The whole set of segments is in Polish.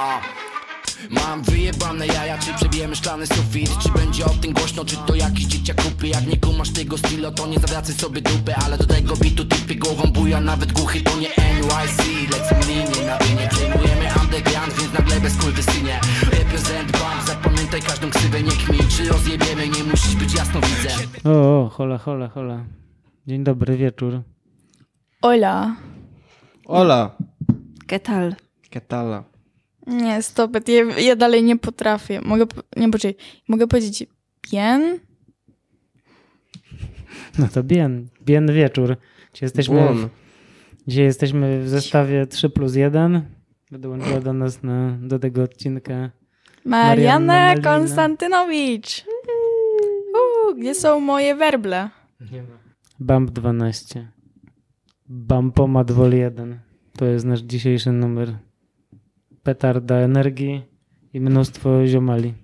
A. Mam wyjebane jaja, czy przebijemy szklany sufit Czy będzie o tym głośno, czy to jakiś dzieciak kupy Jak nie kumasz tego stylu, to nie zawracaj sobie dupy Ale do tego bitu typy głową buja, nawet głuchy to nie NYC Lecą linie na linie, przejmujemy underground, więc nagle bez kurwysynie Represent bump, zapamiętaj każdą ksywę, nie kmin Czy rozjebiemy, nie musisz być jasno widzę O, o, hola, hola, hola. Dzień dobry wieczór. Hola. Ola, ¿Qué tal? Ketala. Nie, stop it. Ja, ja dalej nie potrafię. Mogę, nie, poczekaj. Mogę powiedzieć bien? No to bien, bien wieczór. Dzisiaj jesteśmy, Błon. dzisiaj jesteśmy w zestawie 3 plus 1. Dołączyła do nas na, do tego odcinka. Marianna. Konstantynowicz. Uuu, gdzie są moje werble? Bump 12. Bumpomat Vol 1. To jest nasz dzisiejszy numer. Petarda energii i mnóstwo ziomali.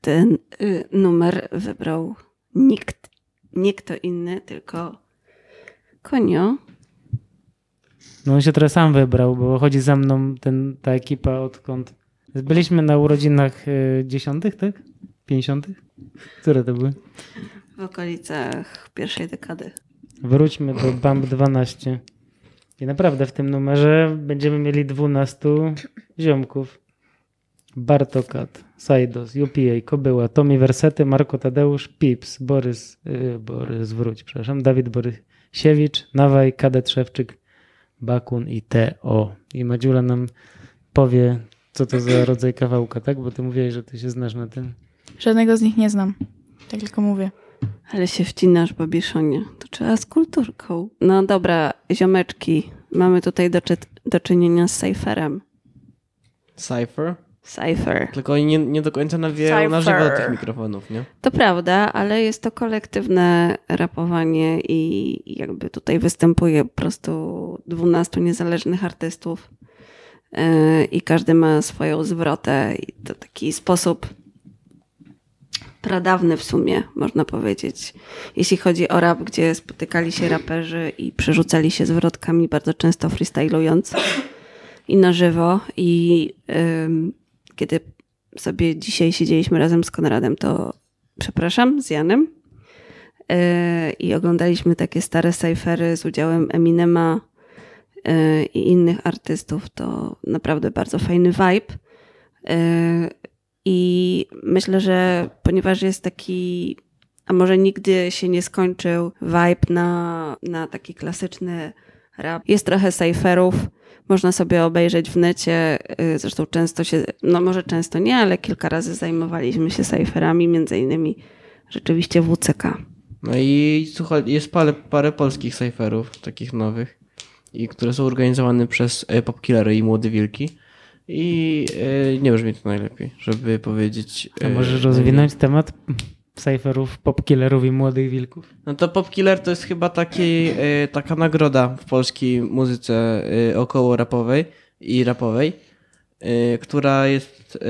Ten y, numer wybrał nikt, nie kto inny, tylko Konio. No on się trochę sam wybrał, bo chodzi za mną ten, ta ekipa odkąd... Byliśmy na urodzinach y, dziesiątych, tak? Pięćdziesiątych? Które to były? w okolicach pierwszej dekady. Wróćmy do Bump 12. I naprawdę w tym numerze będziemy mieli 12 ziomków. Bartokat, Saidos, UPA, Kobyła, Tomi Wersety, Marko Tadeusz, Pips, Borys, yy, Borys, wróć, przepraszam, Dawid Borysiewicz, Nawaj, Kadet Szewczyk, Bakun i T.O. I Madziula nam powie, co to za rodzaj kawałka, tak? Bo ty mówiłeś, że ty się znasz na tym. Żadnego z nich nie znam. Tak tylko mówię. Ale się wcinasz, Babiszonie. To trzeba z kulturką. No dobra, ziomeczki. Mamy tutaj do, czy- do czynienia z Cypherem. Cypher? Cypher. Tylko oni nie, nie do końca nawijają na żywo do tych mikrofonów, nie? To prawda, ale jest to kolektywne rapowanie i jakby tutaj występuje po prostu 12 niezależnych artystów Yy, i każdy ma swoją zwrotę i to taki sposób pradawny w sumie, można powiedzieć. Jeśli chodzi o rap, gdzie spotykali się raperzy i przerzucali się zwrotkami, bardzo często freestylując i na żywo i ym, kiedy sobie dzisiaj siedzieliśmy razem z Konradem, to przepraszam, z Janem yy, i oglądaliśmy takie stare cyfery z udziałem Eminema yy, i innych artystów, to naprawdę bardzo fajny vibe. Yy, I myślę, że ponieważ jest taki, a może nigdy się nie skończył vibe na, na taki klasyczny rap, jest trochę cyferów, można sobie obejrzeć w necie. y, Zresztą często się, no może często nie, ale kilka razy zajmowaliśmy się cyferami, między innymi rzeczywiście WCK. No i słuchaj, jest parę, parę polskich cypherów, takich nowych, i które są organizowane przez e, Popkillery i Młode Wilki. I e, nie brzmi to najlepiej, żeby powiedzieć... A e, możesz rozwinąć temat cyferów, popkillerów i młodych wilków? No to Popkiller to jest chyba taki, e, taka nagroda w polskiej muzyce e, około rapowej i rapowej, e, która jest e,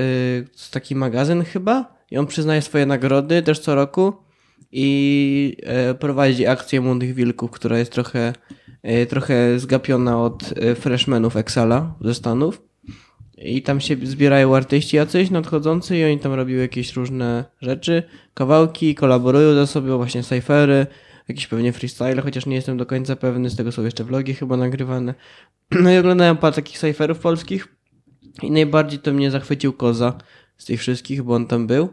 jest taki magazyn chyba i on przyznaje swoje nagrody też co roku i e, prowadzi akcję Młodych Wilków, która jest trochę, e, trochę zgapiona od e, freshmanów Excela ze Stanów. I tam się zbierają artyści jacyś nadchodzący i oni tam robią jakieś różne rzeczy, kawałki, kolaborują ze sobą, właśnie cyfery, jakieś pewnie freestyle, chociaż nie jestem do końca pewny, z tego są jeszcze vlogi chyba nagrywane. No i oglądałem parę takich cyferów polskich i najbardziej to mnie zachwycił Koza z tych wszystkich, bo on tam był.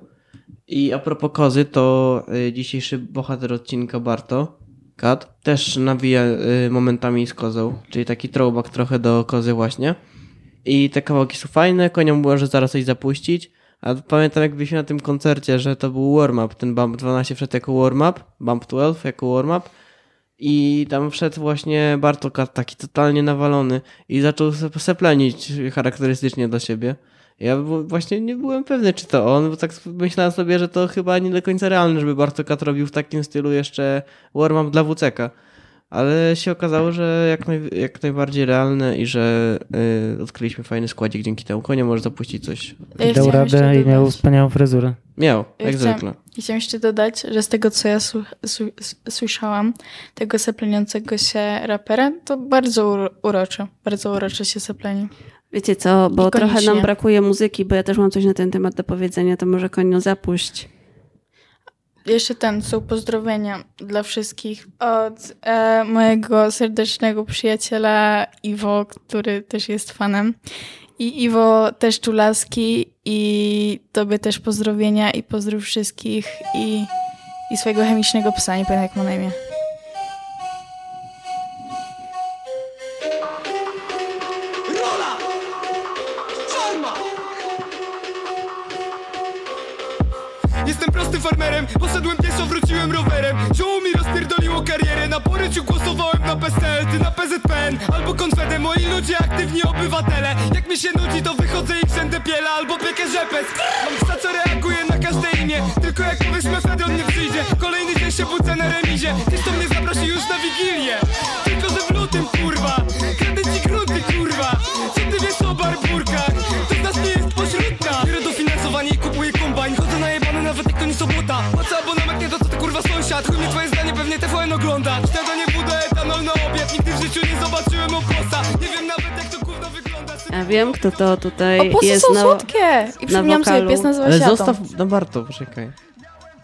I a propos Kozy, to y, dzisiejszy bohater odcinka Barto, Kat, też nawija y, momentami z Kozą, czyli taki throwback trochę do Kozy właśnie. I te kawałki są fajne, koniom było, że zaraz coś zapuścić. A pamiętam jak byliśmy na tym koncercie, że to był warm-up, ten Bump 12 wszedł jako warm-up, Bump 12 jako warm-up. I tam wszedł właśnie Bartokat taki totalnie nawalony i zaczął se- seplenić charakterystycznie do siebie. Ja właśnie nie byłem pewny, czy to on, bo tak myślałem sobie, że to chyba nie do końca realne, żeby Bartokat robił w takim stylu jeszcze warm-up dla WCK. Ale się okazało, że jak, naj, jak najbardziej realne i że y, odkryliśmy fajny składzik dzięki temu. Konie może zapuścić coś. Ja Dał radę i miał wspaniałą fryzurę. Miał, Ja jak chciałam- zwykle. I chciałam jeszcze dodać, że z tego, co ja su- su- słyszałam, tego sepleniącego się rapera, to bardzo uro- urocze. Bardzo urocze się sepleni. Wiecie co, bo trochę nam brakuje muzyki, bo ja też mam coś na ten temat do powiedzenia, to może koniu zapuść. Jeszcze ten, są pozdrowienia dla wszystkich od e, mojego serdecznego przyjaciela Iwo, który też jest fanem. I Iwo też czulaski i tobie też pozdrowienia i pozdrów wszystkich i, i swojego chemicznego psa, nie pamiętam jak ma na imię. Poszedłem pieszo, wróciłem rowerem. Zioło mi rozpierdoliło karierę, na poryciu głosowałem na PSL Ty na PZPN, albo konfedę, moi ludzie aktywni obywatele. Jak mi się nudzi, to wychodzę i wszędę piela, albo piekę rzepes Mam psa, co reaguje na każde imię, tylko jak powiesz mefedron nie przyjdzie. Kolejny dzień się budzę na remizie, tyś to mnie zaprosi już na Wigilię. Tylko, że w lutym, kurwa, mnie twoje zdanie, pewnie TVN ogląda Śniadanie budę, etanol na obiad, nigdy w życiu nie zobaczyłem oposa Nie wiem nawet jak to gówno wygląda Ja wiem, kto to tutaj Opusy jest są na... słodkie! I przypomniałam sobie, pies nazywa Ale się Atom. zostaw, no Barto, poczekaj.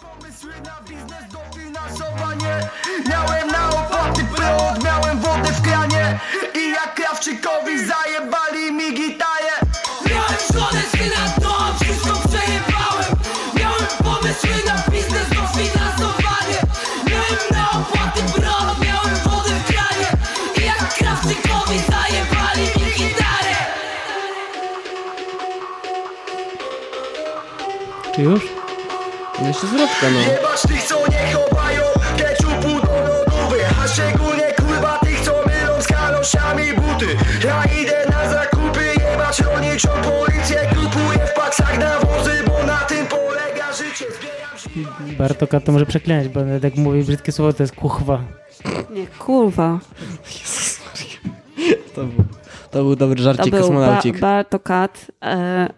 Pomysły na biznes, dofinansowanie Miałem na opłaty prąd, miałem wodę w kranie I jak Krawczykowi zajebali mi gitarę Miałem żonę, już? No jeszcze zwrotka, no. Jebać tych, co nie chowają Keczupu do A szczególnie kurwa tych, co mylą z buty Ja idę na zakupy Jebać rolniczą policję Kupuję w paksach nawozy Bo na tym polega życie Zbieram się Bartoka to może przeklinać, bo nawet jak mówi brzydkie słowo, to jest kuchwa. Nie, kurwa. To był, to był dobry To żarcik, był ba kosmonaucik. Bartokat. E,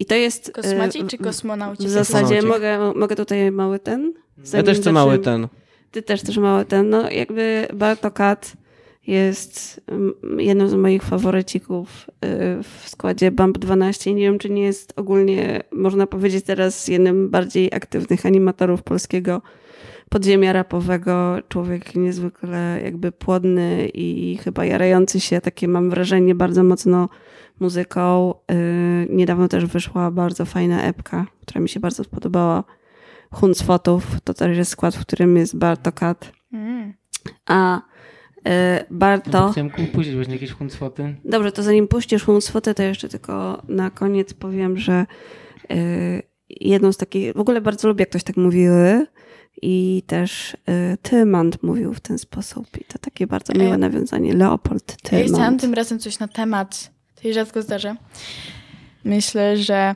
I to jest... e, Kosmaci czy kosmonauci? W zasadzie mogę, mogę tutaj mały ten? Ja też chcę mały ten. Ty też też mały ten. No jakby Bartokat jest mm, jednym z moich faworycików y, w składzie Bump 12. Nie wiem, czy nie jest ogólnie, można powiedzieć teraz, jednym bardziej aktywnych animatorów polskiego podziemia rapowego. Człowiek niezwykle jakby płodny i chyba jarający się, takie mam wrażenie, bardzo mocno muzyką. Y, Niedawno też wyszła bardzo fajna epka, która mi się bardzo spodobała. Huncwotów, to też jest skład, w którym jest Bartokat. Mm. A y, Barto... Chciałem puścić właśnie jakieś huncwoty. Dobrze, to zanim puścisz Huncwotę, to jeszcze tylko na koniec powiem, że y, jedną z takich... W ogóle bardzo lubię, jak ktoś tak mówiły i też y, Tymant mówił w ten sposób i to takie bardzo miłe E, nawiązanie. Leopold Ja chciałam tym razem coś na temat. To się rzadko zdarza. Myślę, że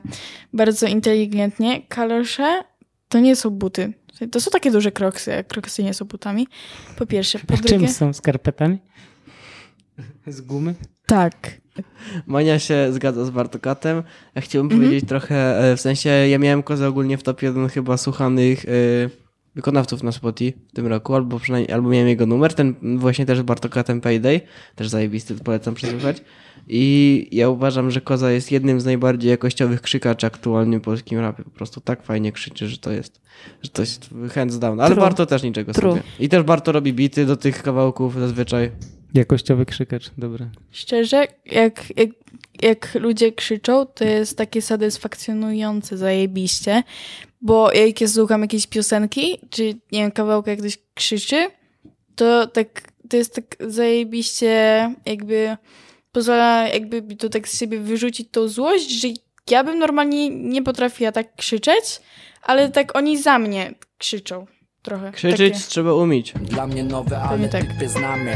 bardzo inteligentnie kalosze to nie są buty. To są takie duże kroksy, a kroksy nie są butami. Po pierwsze. Po A drugie, czym są skarpetami? Z gumy? tak. Mania się zgadza z Bartokatem. Ja chciałbym Mhm. powiedzieć trochę, e, w sensie ja miałem kozę ogólnie w top 1 chyba słuchanych e, wykonawców na Spotify w tym roku, albo przynajmniej, albo miałem jego numer, ten właśnie też z Bartokatem Payday, też zajebisty, polecam przesłuchać. I ja uważam, że Koza jest jednym z najbardziej jakościowych krzykaczy aktualnie w polskim rapie. Po prostu tak fajnie krzyczy, że to jest, że to jest hands down. Ale True. Barto też niczego True. sobie. I też Barto robi bity do tych kawałków zazwyczaj. Jakościowy krzykacz, dobra. Szczerze, jak, jak, jak ludzie krzyczą, to jest takie satysfakcjonujące zajebiście, bo jak ja słucham jakiejś piosenki, czy nie wiem, kawałka jak ktoś krzyczy, to tak, to jest tak zajebiście jakby pozwala jakby to tak z siebie wyrzucić tą złość, że ja bym normalnie nie potrafiła tak krzyczeć, ale tak oni za mnie krzyczą trochę. Krzyczeć Takie. trzeba umieć. Dla mnie nowe, ale tak. typy znamy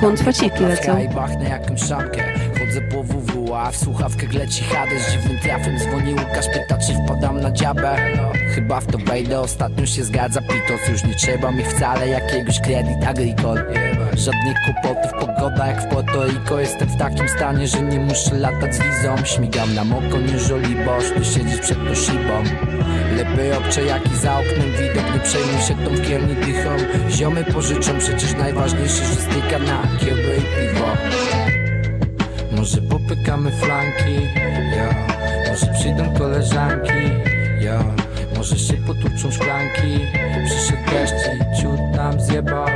huncwaciki tamtą lecą? I bachnę jakąś szamkę Chodzę po WW, a w słuchawkach leci Hades Dziwnym trafem dzwoni Łukasz, pyta czy wpadam na dziabę Chyba w to wejdę, ostatnio się zgadza Pitos Już nie trzeba mi wcale jakiegoś kredyt agricol Żadnych kłopotów, pogoda jak w Puerto Rico Jestem w takim stanie, że nie muszę latać z wizą Śmigam na moko, nie żoli boż Tu siedzieć przed Toshibą Lepiej obcze jaki za oknem widok. Nie przejmuj się tą w kielni dychą. Ziomy pożyczą, przecież najważniejsze, że styka na kiełbę i piwo. Może popykamy flanki, ja Może przyjdą koleżanki, ja Może się potłuczą szklanki. Przyszedł deszcz i ciut nam zjebał.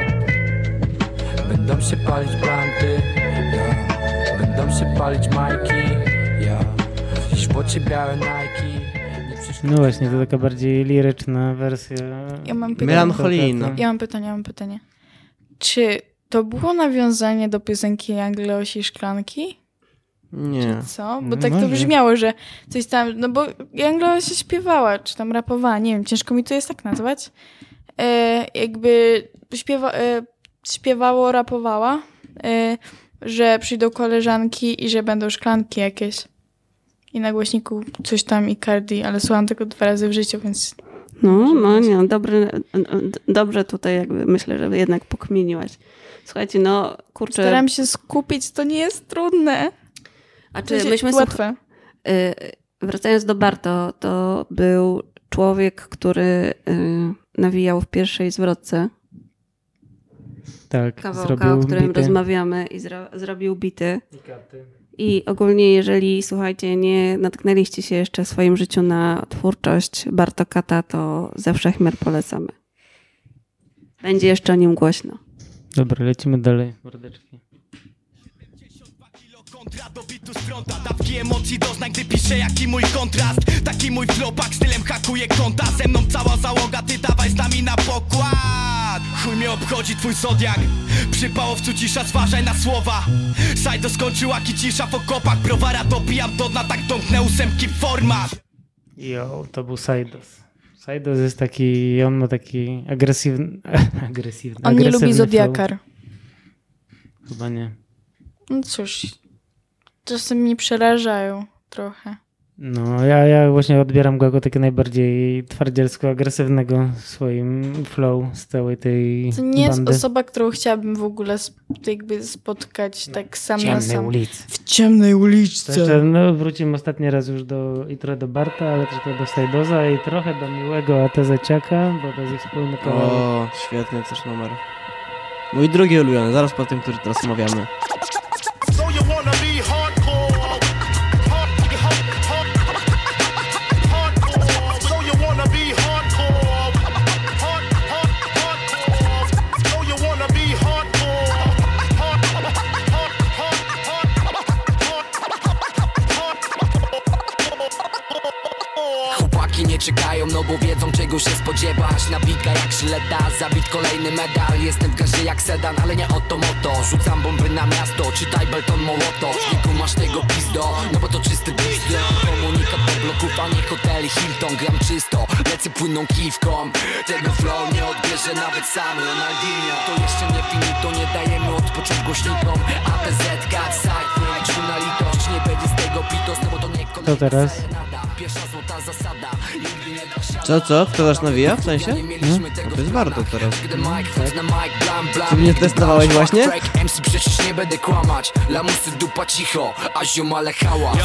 Będą się palić planty, ja Będą się palić majki, ja Dziś w białe Nike No właśnie, to taka bardziej liryczna wersja. Ja mam pytanie. Melancholijna. Ja mam pytanie, ja mam pytanie. Czy to było nawiązanie do piosenki Angleosi Szklanki? Nie. Co? Bo tak to brzmiało, że coś tam, no bo Anglo się śpiewała, czy tam rapowała, nie wiem, ciężko mi to jest tak nazwać. E, jakby śpiewa, e, śpiewało, rapowała, e, że przyjdą koleżanki i że będą szklanki jakieś. I na głośniku coś tam i Cardi, ale słucham tego dwa razy w życiu, więc No, no nie, no, dobry, dobrze tutaj jakby myślę, że jednak pokminiłaś. Słuchajcie, no kurczę, staram się skupić, to nie jest trudne. a czy myśmy łatwe. Y, Wracając do Barto, to był człowiek, który y, nawijał w pierwszej zwrotce Tak, kawałka, zrobił o którym bity. rozmawiamy i zro, zrobił bity. I ogólnie, jeżeli słuchajcie, nie natknęliście się jeszcze w swoim życiu na twórczość Bartokata, to ze wszechmiar polecamy. Będzie jeszcze o nim głośno. Dobra, lecimy dalej. Mordeczki. Kontra do bitu fronta Dawki emocji doznań, gdy piszę jaki mój kontrast Taki mój flowback stylem hakuje konta Ze mną cała załoga, ty dawaj z nami na pokład Chuj mnie obchodzi twój zodiak Przypałowcu cisza, zważaj na słowa Sajdo skończyła cisza w okopach Browara dopijam do dna, tak domknę ósemki format Jo, to był Saidos. Saidos jest taki, on ma taki agresywny, agresywny On nie lubi agresywny Zodiakar. flow. Chyba nie. No cóż, czasem mnie przerażają trochę. No, ja, ja właśnie odbieram go jako takiego najbardziej twardzielsko-agresywnego w swoim flow z całej tej To nie jest bandy. osoba, którą chciałabym w ogóle sp- jakby spotkać tak sam na Ciemnej sam. ulicy. W ciemnej To uliczce. jeszcze, no, wrócimy ostatni raz już do, i trochę do Barta, ale trochę do Saidoza i trochę do miłego Atezeciaka, bo to jest ich wspólny kawałek. O, świetny też numer. Mój drugi ulubiony, zaraz po tym, który teraz omawiamy. Bo wiedzą czego się spodziewać. Nabika jak żyleta, zabit kolejny medal. Jestem w jak sedan, ale nie o to moto. Rzucam bomby na miasto, czytaj Belton Mołotow Nie kumasz tego pizdo, no bo to czysty pizdo. Komunikat do bloków, a nie hoteli Hilton. Gram czysto, lecę płynną kiwką. Tego flow nie odbierze nawet sam Ronaldinho. To jeszcze nie finito, nie dajemy odpocząć głośnikom. Side, nie na litość. Nie będzie z tego pitos, no bo to nie To teraz? Co, co? Kto nas nawija w sensie? Nie mieliśmy tego To jest warto teraz. Blam, blam Ty mnie testowałeś właśnie? MC przecież nie będę kłamać. Lamusy dupa cicho, a ziomale hałas.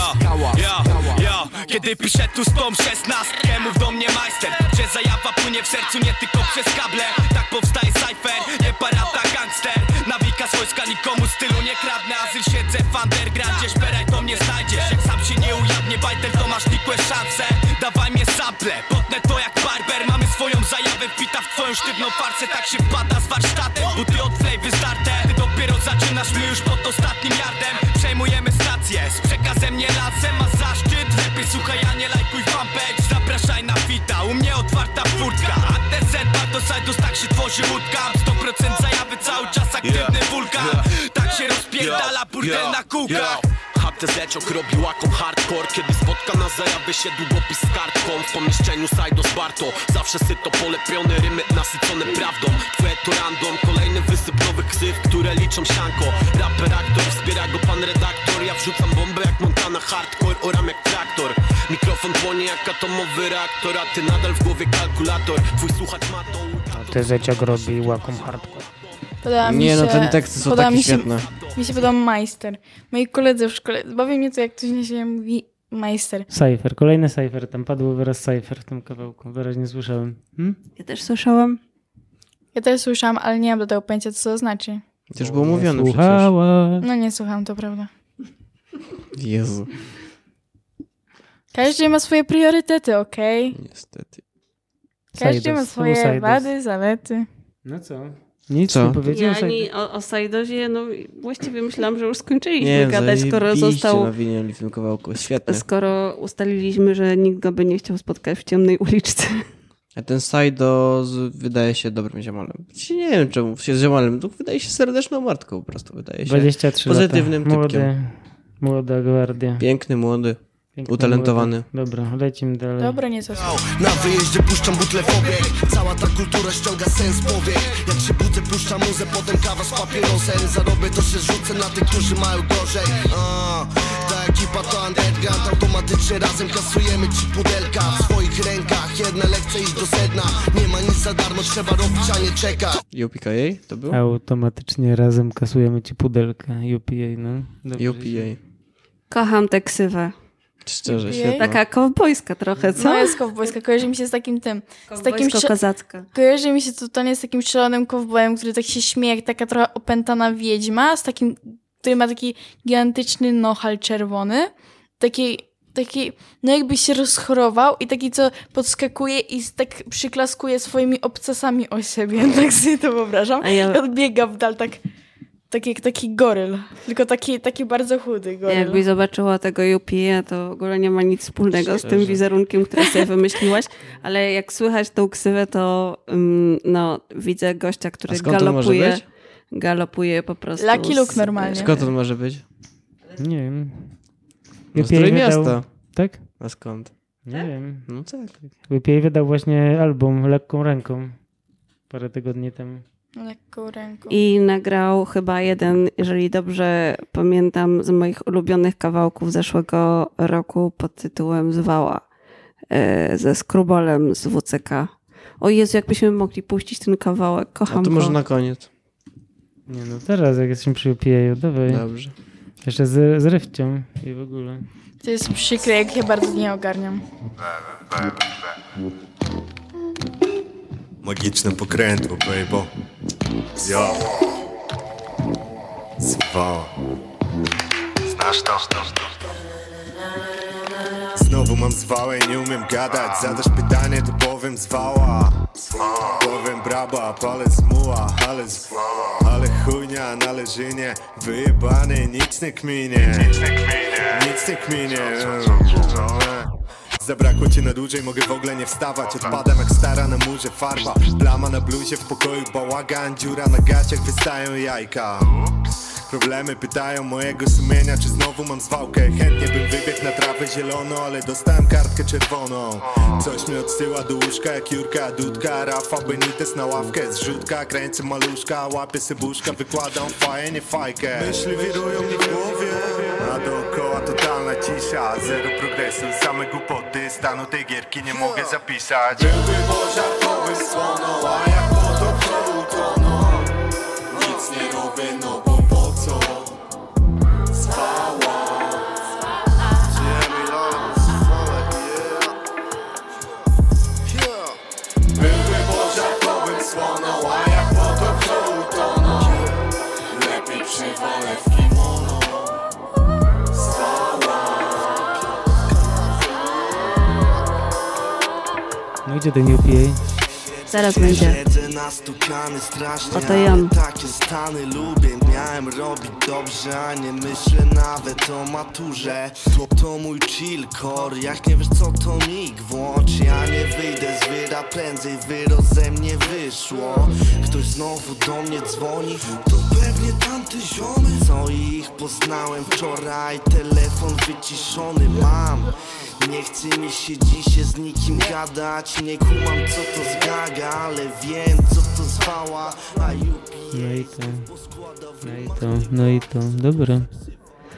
Ja, Kiedy piszę tu z tą szesnastkę Mów do mnie majster. Że zajawa płynie w sercu nie tylko przez kable. Tak powstaje cypher, nie parada gangster. Nawika z wojska nikomu stylu nie kradnę. Azyl siedzę w undergroundzie Szperaj to mnie znajdziesz. Jak sam się nie ujawnie bajter warsztatem Buty od flej wystarte Ty dopiero zaczynasz, my już pod ostatnim yardem Przejmujemy stację z przekazem nie lasem A zaszczyt, lepiej słuchaj, a nie lajkuj fanpage Zapraszaj na fita, u mnie otwarta furtka. ATZ, to Sidus, tak się tworzy łódka. 100% zajawy, cały czas aktywny wulkan. Tak się rozpierdala burdel na kółkach HTZ robi łakom hardcore. Kiedy spotka na zajawie się długopis z kartką. W pomieszczeniu Sajdo z Barto. Zawsze syto polepione rymy nasycone prawdą. Twoje to random, kolejny wysyp nowych ksyw Które liczą sianko. Raper aktor, wspiera go pan redaktor. Ja wrzucam bombę jak Montana hardcore Oram jak traktor. Mikrofon płonie jak atomowy reaktor A ty nadal w głowie kalkulator. Twój słuchacz ma tą Atezeciak robi łakom hardcore. Podoba mi Nie się, no, ten teksty są podoba takie mi się, świetne. Mi się podoba majster. Moi koledzy w szkole, bawi mnie to jak ktoś na siebie mówi majster. Cypher, kolejny Cypher, tam padł wyraz Cypher w tym kawałku, wyraźnie słyszałem. Hmm? Ja też słyszałam. Ja też słyszałam, ale nie mam do tego pojęcia, co to znaczy. Już był mówiony przecież. Słuchała. No nie słucham, to prawda. Jezu, Każdy ma swoje priorytety, okej? niestety. Każdy ma swoje wady, zalety. No co? Nic Co? nie powiedział? Ja ani o, o Sajdozie, no właściwie myślałam, że już skończyliśmy Nie, gadać, skoro zajebiście został, nawinęli w tym kawałku, świetnie. skoro ustaliliśmy, że nikt go by nie chciał spotkać w ciemnej uliczce. A ten Sajdo wydaje się dobrym ziomalem. Ci Nie wiem czemu się z ziomalem, to wydaje się serdeczną martką po prostu, wydaje się. 23 pozytywnym lata. typkiem. Młody, młoda gwardia. Piękny, młody. Piękny, utalentowany. młody. Dobra, lecimy dalej. Dobra, nie za Na wyjeździe puszczam butle w obieg Cała ta kultura ściąga sens powiek Jak się budzę puszczam muzę, potem kawa z papierosem Zarobię to się rzucę na tych, którzy mają gorzej A, Ta ekipa to underground Automatycznie razem kasujemy ci pudelka W swoich rękach, jedna lekcja iść do sedna Nie ma nic za darmo, trzeba robić, a nie czekać UPKA to był? Automatycznie razem kasujemy ci pudelkę. UPA, no. Dobrze. UPA. Kocham tę ksywę. Szczerze, świetna. Taka kowbojska trochę, co? No jest kowbojska, kojarzy mi się z takim tym. Z takim kozacka. kojarzy mi się totalnie z takim strzelonym kowbojem, który tak się śmieje, jak taka trochę opętana wiedźma, z takim, który ma taki gigantyczny nohal czerwony. Taki, taki, no jakby się rozchorował i taki, co podskakuje i tak przyklaskuje swoimi obcasami o siebie. Tak sobie to wyobrażam. A ja- I odbiega w dal tak, tak jak taki goryl. Tylko taki, taki bardzo chudy goryl. Jakbyś zobaczyła tego UPA, to w ogóle nie ma nic wspólnego z tym wizerunkiem, który sobie wymyśliłaś, ale jak słychać tą ksywę, to ym, no, widzę gościa, który galopuje, galopuje po prostu. Lucky Luke normalnie. Skąd on może być? Nie wiem. No z UPA wydał- miasta. Tak? A skąd? Nie wiem. No tak. UPA wydał właśnie album Lekką Ręką parę tygodni temu. Lekką ręką. I nagrał chyba jeden, jeżeli dobrze pamiętam, z moich ulubionych kawałków zeszłego roku pod tytułem Zwała e, ze Skrubolem z WCK. O Jezu, jakbyśmy mogli puścić ten kawałek, A kocham to go. może na koniec. Nie no, teraz jak jesteśmy przy UPA, dawaj. Dobrze. Jeszcze z, z rywcią i w ogóle. To jest przykre, jak ja bardzo nie ogarniam. Magiczne pokrętło, baby. Yo. Zwała. Znasz to? Znowu mam zwałę i nie umiem gadać Zadasz pytanie, to powiem zwała Powiem braba, palę zmuła Ale, ale chujnia należy nie Wyjebany, nic nie kminie Nic nie kminie Zabrakło cię na dłużej, mogę w ogóle nie wstawać. Odpadam jak stara na murze farba Plama na bluzie, w pokoju bałagan Dziura na gaciach, wystają jajka. Problemy pytają mojego sumienia, czy znowu mam zwałkę. Chętnie bym wybiegł na trawę zieloną, ale dostałem kartkę czerwoną. Coś mnie odsyła do łóżka, jak Jurka Dudka Rafa Benitez na ławkę, zrzutka. Kręcę maluszka, łapię sybuszka Wykładam faję, nie fajkę. Myśli wirują mi w głowie cisza Zero progresu, same głupoty Stanu tej gierki nie mogę zapisać. Byłby pożartowy słono, a jak No idzie ten UPA. Zaraz będzie. Nastukany strasznie, Oto ale takie stany lubię. Miałem robić dobrze, a nie myślę nawet o maturze. To, to mój chill core, jak nie wiesz co to mig włącz. Ja nie wyjdę z wyra prędzej, wyro ze mnie wyszło. Ktoś znowu do mnie dzwoni, to pewnie tamty ziomy Co ich poznałem wczoraj, telefon wyciszony mam. Nie chce mi się dzisiaj z nikim gadać. Nie kumam co to zgaga, ale wiem co to zwała A No i to. No i to. No i to. Dobra.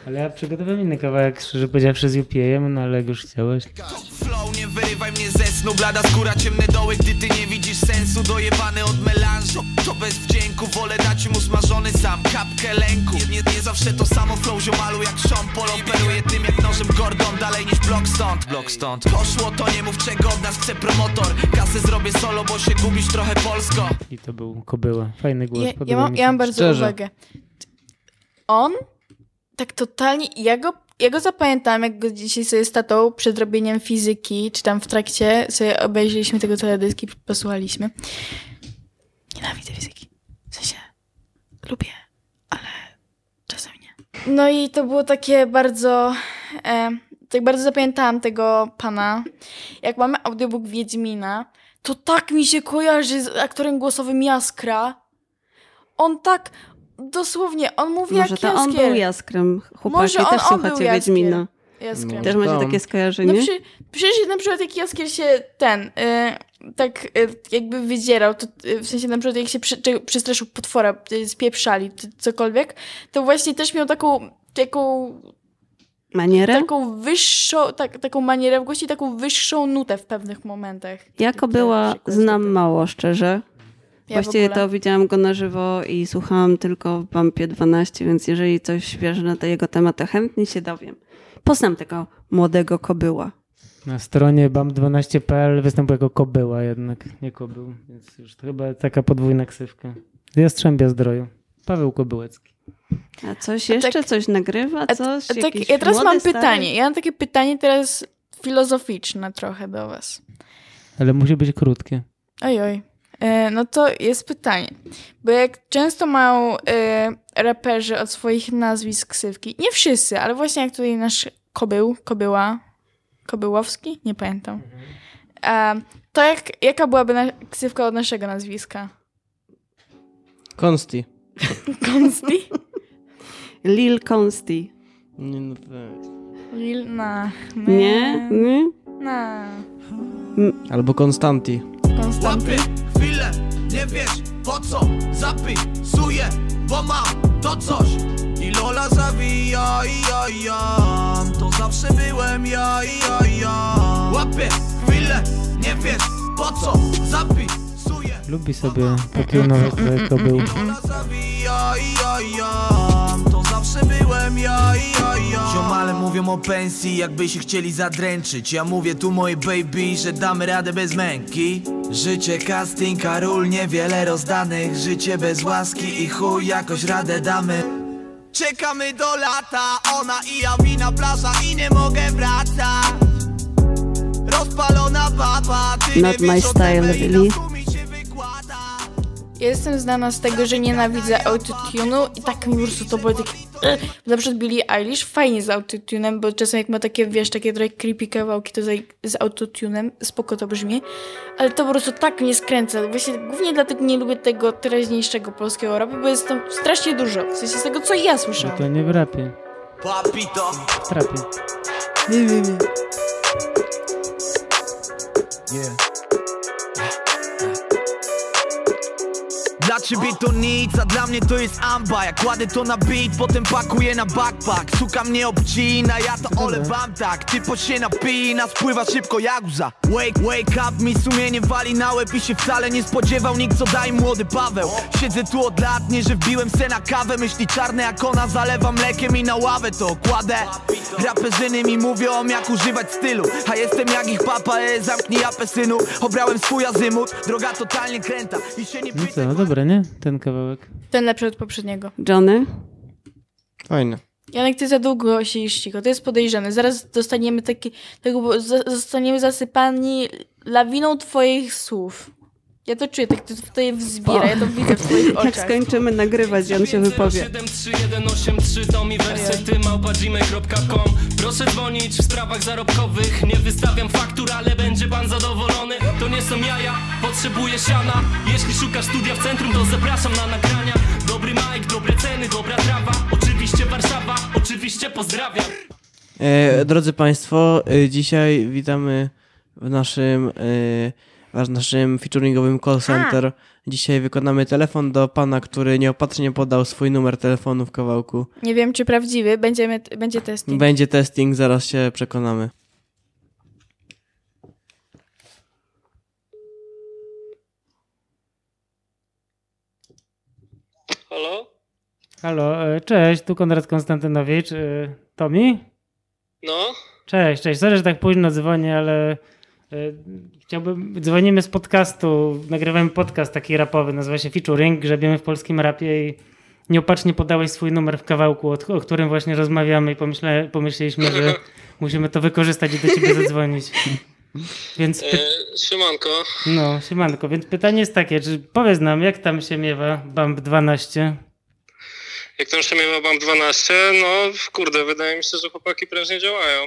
Ale ja przygotowałem inny kawałek, szczerze powiedziawszy z UPA, no ale jak już chciałeś. Flow, nie wyrywaj mnie ze snu Blada skóra, ciemne doły, gdy ty nie widzisz sensu Dojebany od melanżu, to bez wdzięku Wolę dać mu smażony sam, kapkę lęku Nie, nie, nie zawsze to samo flow ziomalu jak Sean Paul Operuje tym jak nożem Gordon Dalej niż blok stąd, blok stąd Poszło to nie mów czego od nas chce promotor Kasy zrobię solo, bo się gubisz trochę polsko I to był Kobyła. Fajny głos, Ja, podoba ja, mam, mi się. ja mam bardzo Szczerze. uwagę. On tak totalnie, ja go ja go zapamiętam, jak go dzisiaj sobie z tatą przed robieniem fizyki, czy tam w trakcie sobie obejrzeliśmy tego teledyski, posłuchaliśmy. Nienawidzę fizyki. W sensie lubię, ale czasem nie. No i to było takie bardzo... E, tak bardzo zapamiętałam tego pana. Jak mamy audiobook Wiedźmina, to tak mi się kojarzy z aktorem głosowym Jaskra. On tak... Dosłownie, on mówi Może jak to on był jaskrem. Chłopaki Może on- też on słuchacie był Jaskier. Wiedźmina. Jaskrem. Też macie takie skojarzenie? No przy, przecież na przykład jak Jaskier się ten, y, tak y, jakby wydzierał, to, y, w sensie na przykład jak się przy, czy, przestraszył potwora, y, spieprzali, czy cokolwiek, to właśnie też miał taką, taką, Manierę? taką wyższą, tak, taką manierę w głosie, i taką wyższą nutę w pewnych momentach. Jako była, znam mało, szczerze. Ja Właściwie ogóle. to widziałam go na żywo i słuchałam tylko w Bumpie 12, więc jeżeli coś wiesz na te jego temat, to chętnie się dowiem. Poznam tego młodego kobyła. Na stronie bam12.pl występuje jako kobyła jednak, nie kobył, więc już to chyba taka podwójna ksywka. Jastrzębia zdroju. Paweł Kobyłecki. A coś A jeszcze? tak- coś nagrywa? Coś? a tak, ja teraz mam stary? pytanie, ja mam takie pytanie teraz filozoficzne trochę do was. Ale musi być krótkie. Ojoj. E, no to jest pytanie. Bo jak często mają e, raperzy od swoich nazwisk ksywki, nie wszyscy, ale właśnie jak tutaj nasz Kobył, Kobyła, Kobyłowski? Nie pamiętam. E, to jak, jaka byłaby na, ksywka od naszego nazwiska? Konsti. Konsti? Lil Consti. Nie, no to... Lil na. Nie? Nie? Na. Albo Konstanti. Konstanty. Chwilę, nie wiesz po co Zapisuję, bo mam to coś. I Lola zawija i ja, ja. To zawsze byłem ja i ja, ja. Łapie, chwilę, nie wiesz po co Zapisuję. Lubi sobie potrunować trochę kobył. Lola zawija i ja, ja. To zawsze byłem ja i ja, ja. Ziomale mówią o pensji, jakby się chcieli zadręczyć. Ja mówię tu mojej baby, że damy radę bez męki. Życie casting, Karol, niewiele rozdanych. Życie bez łaski i chuj, jakoś radę damy. Czekamy do lata, ona i ja wina plaża i nie mogę wracać. Rozpalona baba, ty Not nie my wiesz style, really. na stu mi się wykłada. Ja jestem znana z tego, że nienawidzę autotune'u i tak mi po prostu to było takie... Na przykład Billie Eilish fajnie z autotunem, bo czasem jak ma takie, wiesz, takie trochę creepy kawałki, to z, z autotunem spoko to brzmi, ale to po prostu tak mnie skręca. Właśnie głównie dlatego nie lubię tego teraźniejszego polskiego rapu, bo jest tam strasznie dużo, w sensie z tego, co ja słyszałam. to nie w rapie, Papito w trapie. Dla ciebie to nic, a dla mnie to jest amba Ja kładę to na beat, potem pakuję na backpack. Suka mnie obcina, ja to olewam tak. Typo się napina, spływa szybko jak łza. Wake, wake up, mi sumienie wali na łeb I się wcale nie spodziewał. Nikt co daj młody Paweł. Siedzę tu od lat, nie że wbiłem se na kawę. Myśli czarne jak ona, zalewam mlekiem i na ławę to kładę. Raperzyny mi mówią jak używać stylu. A jestem jak ich papa, e, zamknij japę synu. Obrałem swój azymut, droga totalnie kręta. I się nie No co, no dobre, nie? Ten kawałek. Ten lepszy od poprzedniego. Johnny? Fajne. Janek, ty za długo siedzisz cicho, to jest podejrzane. Zaraz dostaniemy taki, tego, zostaniemy zasypani lawiną twoich słów. Ja to czuję, tak to tutaj wzbiera, ja to widzę w twoich Jak oczach. skończymy nagrywać on się wypowie. 73183 to mi wersety małpa.gmail.com Proszę dzwonić w sprawach zarobkowych. Nie wystawiam faktur, ale będzie pan zadowolony. To nie są jaja, potrzebuję siana. Jeśli szukasz studia w centrum, to zapraszam na nagrania. Dobry mic, dobre ceny, dobra trawa. Oczywiście Warszawa, oczywiście pozdrawiam. E, drodzy Państwo, e, dzisiaj witamy w naszym, e, naszym featuringowym call center. Dzisiaj wykonamy telefon do pana, który nieopatrznie podał swój numer telefonu w kawałku. Nie wiem, czy prawdziwy, Będziemy, będzie testing. Będzie testing, zaraz się przekonamy. Halo? Halo, e, cześć, tu Konrad Konstantynowicz. e, Tomi? No? Cześć, cześć. Sorry, że tak późno dzwonię, ale chciałbym. Dzwonimy z podcastu, nagrywamy podcast taki rapowy, nazywa się Featuring, grzebiemy w polskim rapie i nieopatrznie podałeś swój numer w kawałku, o, którym właśnie rozmawiamy i pomyśle, pomyśleliśmy, że musimy to wykorzystać i do ciebie zadzwonić. Więc py- E, siemanko. no, siemanko, więc pytanie jest takie, czy powiedz nam, jak tam się miewa Bump 12? Jak tam się miewa BAM 12? No kurde, wydaje mi się, że chłopaki prężnie działają.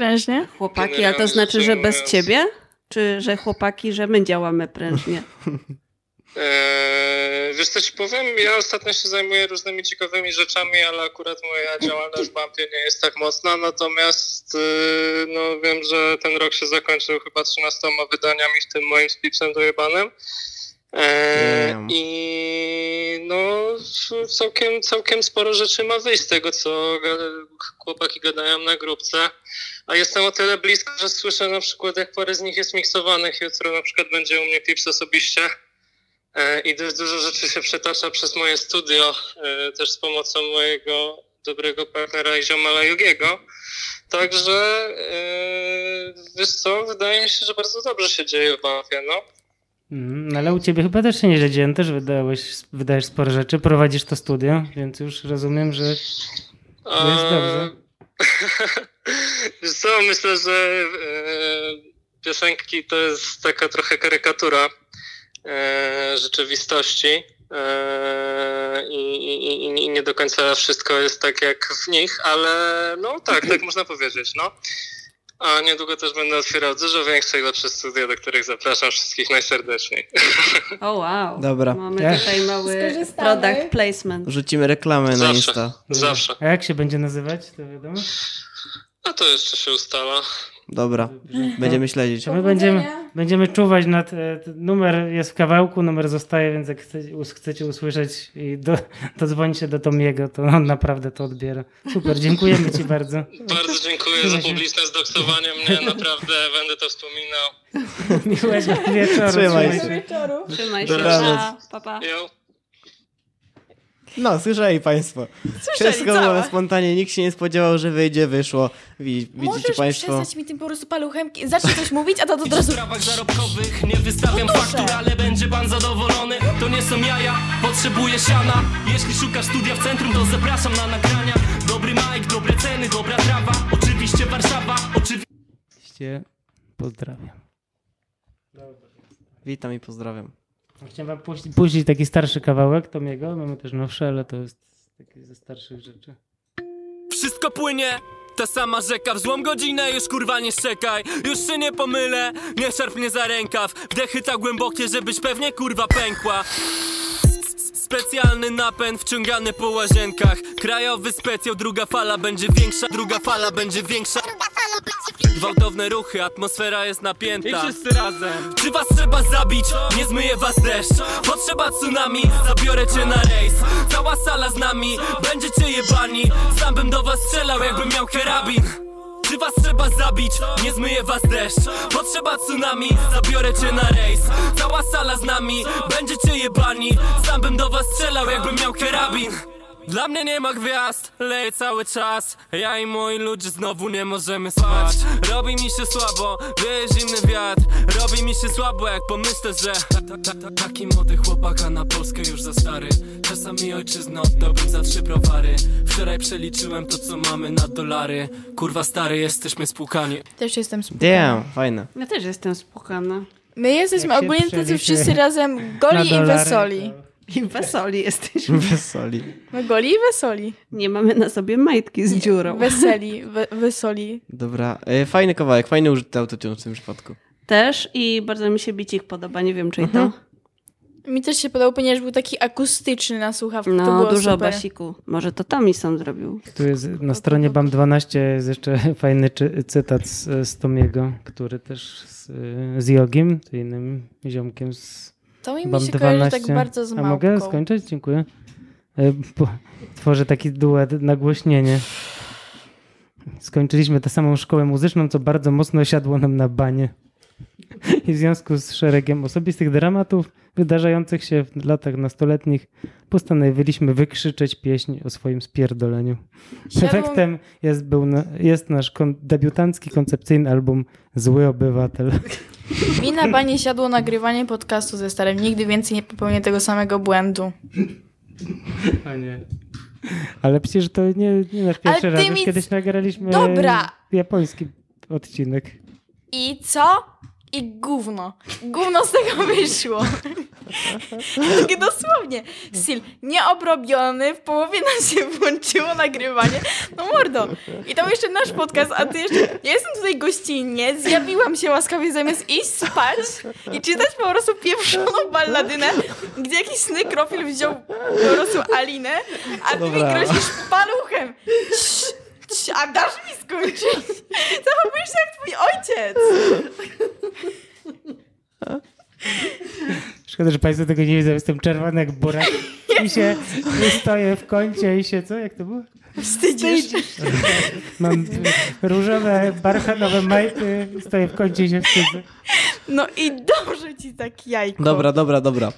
Prężnie? Chłopaki, a to znaczy, że bez ciebie? Czy że chłopaki, że my działamy prężnie? Eee, wiesz co ci powiem? Ja ostatnio się zajmuję różnymi ciekawymi rzeczami, ale akurat moja działalność w Bampie nie jest tak mocna, natomiast yy, no wiem, że ten rok się zakończył chyba 13 wydaniami, w tym moim z Pipsem dojebanym. Damn. I no całkiem, całkiem sporo rzeczy ma wyjść z tego, co chłopaki gadają na grupce. A jestem o tyle blisko, że słyszę na przykład, jak parę z nich jest miksowanych. Jutro na przykład będzie u mnie Pips osobiście. E, I dość dużo rzeczy się przetacza przez moje studio, e, też z pomocą mojego dobrego partnera i ziomala Jugiego. Także e, wiesz co, wydaje mi się, że bardzo dobrze się dzieje w Banfie, no. No ale u ciebie chyba też się nie dzieje, też wydałeś, wydajesz sporo rzeczy, prowadzisz to studio, więc już rozumiem, że jest dobrze. Wiesz co, myślę, że e, piosenki to jest taka trochę karykatura e, rzeczywistości e, i, i- i nie do końca wszystko jest tak jak w nich, ale no tak, tak można powiedzieć, no. A niedługo też będę otwierał dużo większe i lepsze studia, do których zapraszam wszystkich najserdeczniej. O wow. Dobra. Mamy Ja- tutaj mały product placement. Rzucimy reklamę na Zawsze, Insta. zawsze. A jak się będzie nazywać, to wiadomo? A to jeszcze się ustala. Dobra, będziemy śledzić. To my będziemy, będziemy czuwać nad... e, Numer jest w kawałku, numer zostaje, więc jak chcecie, chcecie usłyszeć i do, dodzwonicie do Tomiego, to on naprawdę to odbiera. Super, dziękujemy ci bardzo. Bardzo dziękuję za publiczne zdoksowanie mnie, naprawdę będę to wspominał. Miłego wieczoru. Trzymaj trzymaj się. Wieczoru. Trzymaj się. Dobranoc. Pa, pa. No, słyszeli państwo. Wszystko całe. było spontanie, nikt się nie spodziewał, że wyjdzie, wyszło. Wi- Widzicie Możesz państwo. przestać mi tym po prostu paluchem. Zacznij coś mówić, a to od razu... W sprawach zarobkowych nie wystawiam No faktur, ale będzie pan zadowolony. To nie są jaja, potrzebuję siana. Jeśli szukasz studia w centrum, to zapraszam na nagrania. Dobry mic, dobre ceny, dobra trawa. Oczywiście Warszawa. Oczywiście Pozdrawiam. Witam i pozdrawiam. Chciałem wam puścić, taki starszy kawałek Tomiego. Mamy też nowsze, ale to jest taki ze starszych rzeczy. Wszystko płynie, ta sama rzeka W złą godzinę już kurwa nie szczekaj Już się nie pomylę, nie szarp mnie za rękaw Wdechy tak głębokie, żebyś pewnie kurwa pękła Specjalny napęd wciągany po łazienkach. Krajowy specjał, druga fala będzie większa Druga fala będzie większa. Gwałtowne ruchy, atmosfera jest napięta. I wszyscy razem. Czy was trzeba zabić? Nie zmyje was deszcz. Potrzeba tsunami, zabiorę cię na rejs. Cała sala z nami, będziecie jebani. Sam bym do was strzelał jakbym miał karabin was trzeba zabić? Nie zmyje was deszcz. Potrzeba tsunami, zabiorę cię na rejs. Cała sala z nami, będziecie jebani. Sam bym do was strzelał jakbym miał karabin dla mnie nie ma gwiazd, leje cały czas Ja i moi ludzie znowu nie możemy spać Robi mi się słabo, wieje zimny wiatr Robi mi się słabo jak pomyślę, że ta, ta, ta, Taki młody chłopaka na Polskę już za stary Czasami ojczyznę oddałbym za trzy browary Wczoraj przeliczyłem to co mamy na dolary Kurwa stary, jesteśmy spłukani Też jestem spokojna. Damn, fajne. Ja też jestem spokojna. My jesteśmy Jak się ogólnie tacy przeliczy wszyscy razem goli i dolary, wesoli. I wesoli jesteśmy. Wesoli. My goli i wesoli. Nie mamy na sobie majtki z dziurą. Weseli, we, wesoli. Dobra, e, fajny kawałek, fajny użyty autotune w tym przypadku. Też i bardzo mi się bicik podoba, nie wiem czy i to. Mi też się podobał, ponieważ był taki akustyczny na słuchawkach. to No, było dużo super. basiku. Może to Tomi sam zrobił. Tu jest na stronie BAM12 jest jeszcze fajny czy, cytat z, z Tomiego, który też z, z Jogiem, to innym ziomkiem z To mi, mi się kojarzy 12. tak bardzo z A małpką. mogę skończyć? Dziękuję. E, Tworzę taki duet, nagłośnienie. Skończyliśmy tę samą szkołę muzyczną, co bardzo mocno siadło nam na banie. I w związku z szeregiem osobistych dramatów wydarzających się w latach nastoletnich postanowiliśmy wykrzyczeć pieśń o swoim spierdoleniu. Siadło- Efektem jest, był na, jest nasz kon, debiutancki koncepcyjny album Zły Obywatel. Mi na banie siadło nagrywanie podcastu ze starym. Nigdy więcej nie popełnię tego samego błędu. O nie. Ale przecież to nie, nie nasz pierwszy Ale raz. Już mi- kiedyś nagraliśmy Dobra. japoński odcinek. I co? I gówno. Gówno z tego wyszło. Takie dosłownie. Styl nieobrobiony, w połowie nam się włączyło nagrywanie. No mordo. I to był jeszcze nasz podcast, a ty jeszcze... Ja jestem tutaj gościnnie, zjawiłam się łaskawie zamiast iść spać i czytać po prostu pieprzoną balladynę, gdzie jakiś nekrofil wziął po prostu Alinę, a ty mi Dobra. grozisz paluchem. Cii, A dasz mi skończyć? Zachowujesz się jak twój ojciec. Szkoda, że Państwo tego nie widzą. Jestem czerwony jak burak. I się stoję w kącie i się... Co? Jak to było? Wstydzisz. Mam różowe, barchanowe majty. Stoję w kącie i się wstydzę. No i dobrze ci tak jajko. Dobra, dobra, dobra.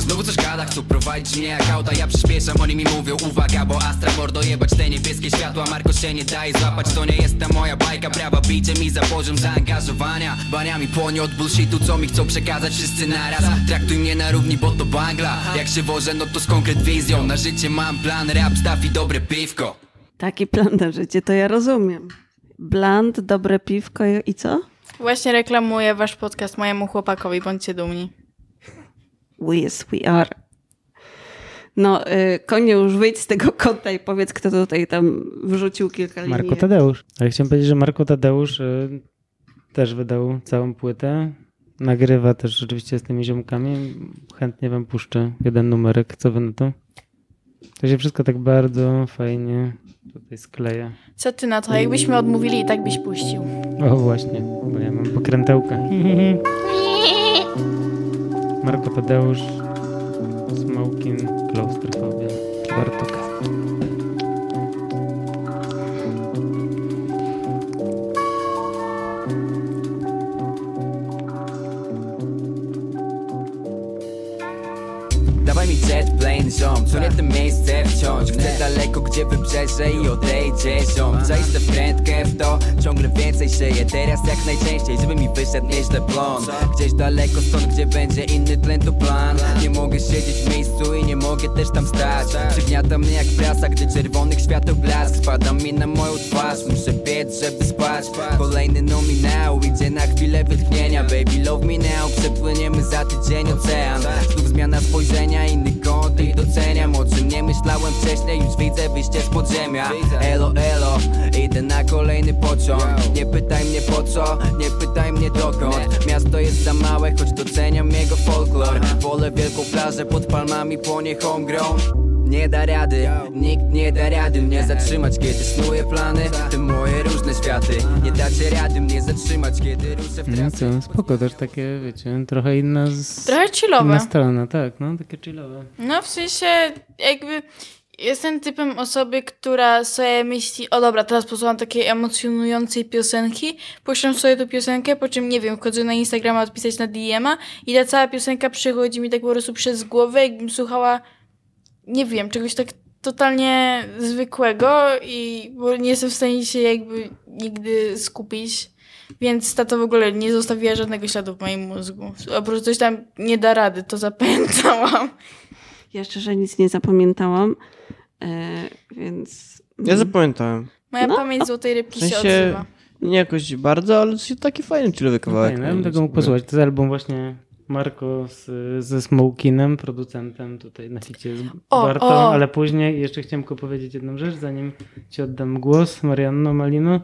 O, znowu coś gada, chcą prowadzić mnie jak auta. Ja przyspieszam, oni mi mówią uwaga Bo Astra mordo jebać te niebieskie światła. Marko się nie daje złapać, to nie jest ta moja bajka. Brawa bijcie mi za poziom zaangażowania. Baniami płonie od bullshitu, co mi chcą przekazać wszyscy naraz. Traktuj mnie na równi, bo to bangla. Jak się wożę, no to z konkret wizją. Na życie mam plan, rap, staw i dobre piwko. Taki plan na życie, to ja rozumiem. Bland, dobre piwko i- i co? Właśnie reklamuję wasz podcast mojemu chłopakowi, bądźcie dumni. We yes, we are. No, y, konie już wyjdź z tego kąta i powiedz, kto tutaj tam wrzucił kilka linii. Marko Tadeusz. Ale chciałem powiedzieć, że Marko Tadeusz y, też wydał całą płytę. Nagrywa też oczywiście z tymi ziomkami. Chętnie wam puszczę jeden numerek. Co wy na to? To się wszystko tak bardzo fajnie tutaj skleja. Co ty na to? Jakbyśmy odmówili i tak byś puścił. O właśnie, bo ja mam pokrętełkę. Marko Tadeusz, Smokin, Klaustrofobia, Bartok. Ziom, to nie miejsce wciąż. Chcę daleko, gdzie wybrzeże i odejdzie ziom. Zaiste prędkę w to, ciągle więcej szyję Teraz jak najczęściej, żeby mi wyszedł nieźle plon Gdzieś daleko stąd, gdzie będzie inny tlen to plan. Nie mogę siedzieć w miejscu i nie mogę też tam stać. Przygniata mnie jak prasa, gdy czerwonych świateł blask. Spada mi na moją twarz, muszę biec, żeby spać. Kolejny nominał, idzie na chwilę wytchnienia. Baby love me now, przepłyniemy za tydzień ocean. Znów zmiana spojrzenia, inny kąt i doceniam O czym nie myślałem wcześniej, już widzę wyjście z podziemia. Elo, elo, idę na kolejny pociąg. Nie pytaj mnie po co, nie pytaj mnie dokąd. Miasto jest za małe, choć doceniam jego folklor. Wolę wielką plażę pod palmami, płonie homegrown nie da rady, nikt nie da rady mnie zatrzymać Kiedy snuję plany, te moje różne światy. Nie dacie rady mnie zatrzymać, kiedy ruszę w No trasę co, spoko, też takie, wiecie, trochę inna z... Trochę chillowe. Inna strona, tak, no, takie chillowe. No w sensie jakby jestem typem osoby, która sobie myśli, o dobra, teraz posłucham takiej emocjonującej piosenki, puszczam sobie tę piosenkę, po czym nie wiem, wchodzę na Instagrama odpisać na DM-a i ta cała piosenka przychodzi mi tak po prostu przez głowę, jakbym słuchała, nie wiem, czegoś tak totalnie zwykłego i bo nie jestem w stanie się jakby nigdy skupić. Więc ta to w ogóle nie zostawiła żadnego śladu w moim mózgu. Oprócz coś tam nie da rady, to zapamiętałam. Ja szczerze nic nie zapamiętałam, e, więc... Ja zapamiętałem. Moja No, pamięć złotej W rybki się sensie odzywa. nie jakoś bardzo, ale taki fajny chillowy kawałek. Fajne, ja bym tego mógł posłuchać. To jest album właśnie Marko z, ze Smokinem, producentem tutaj na ficie z O, Bartą, o. ale później jeszcze chciałem tylko powiedzieć jedną rzecz, zanim ci oddam głos, Marianno Malino.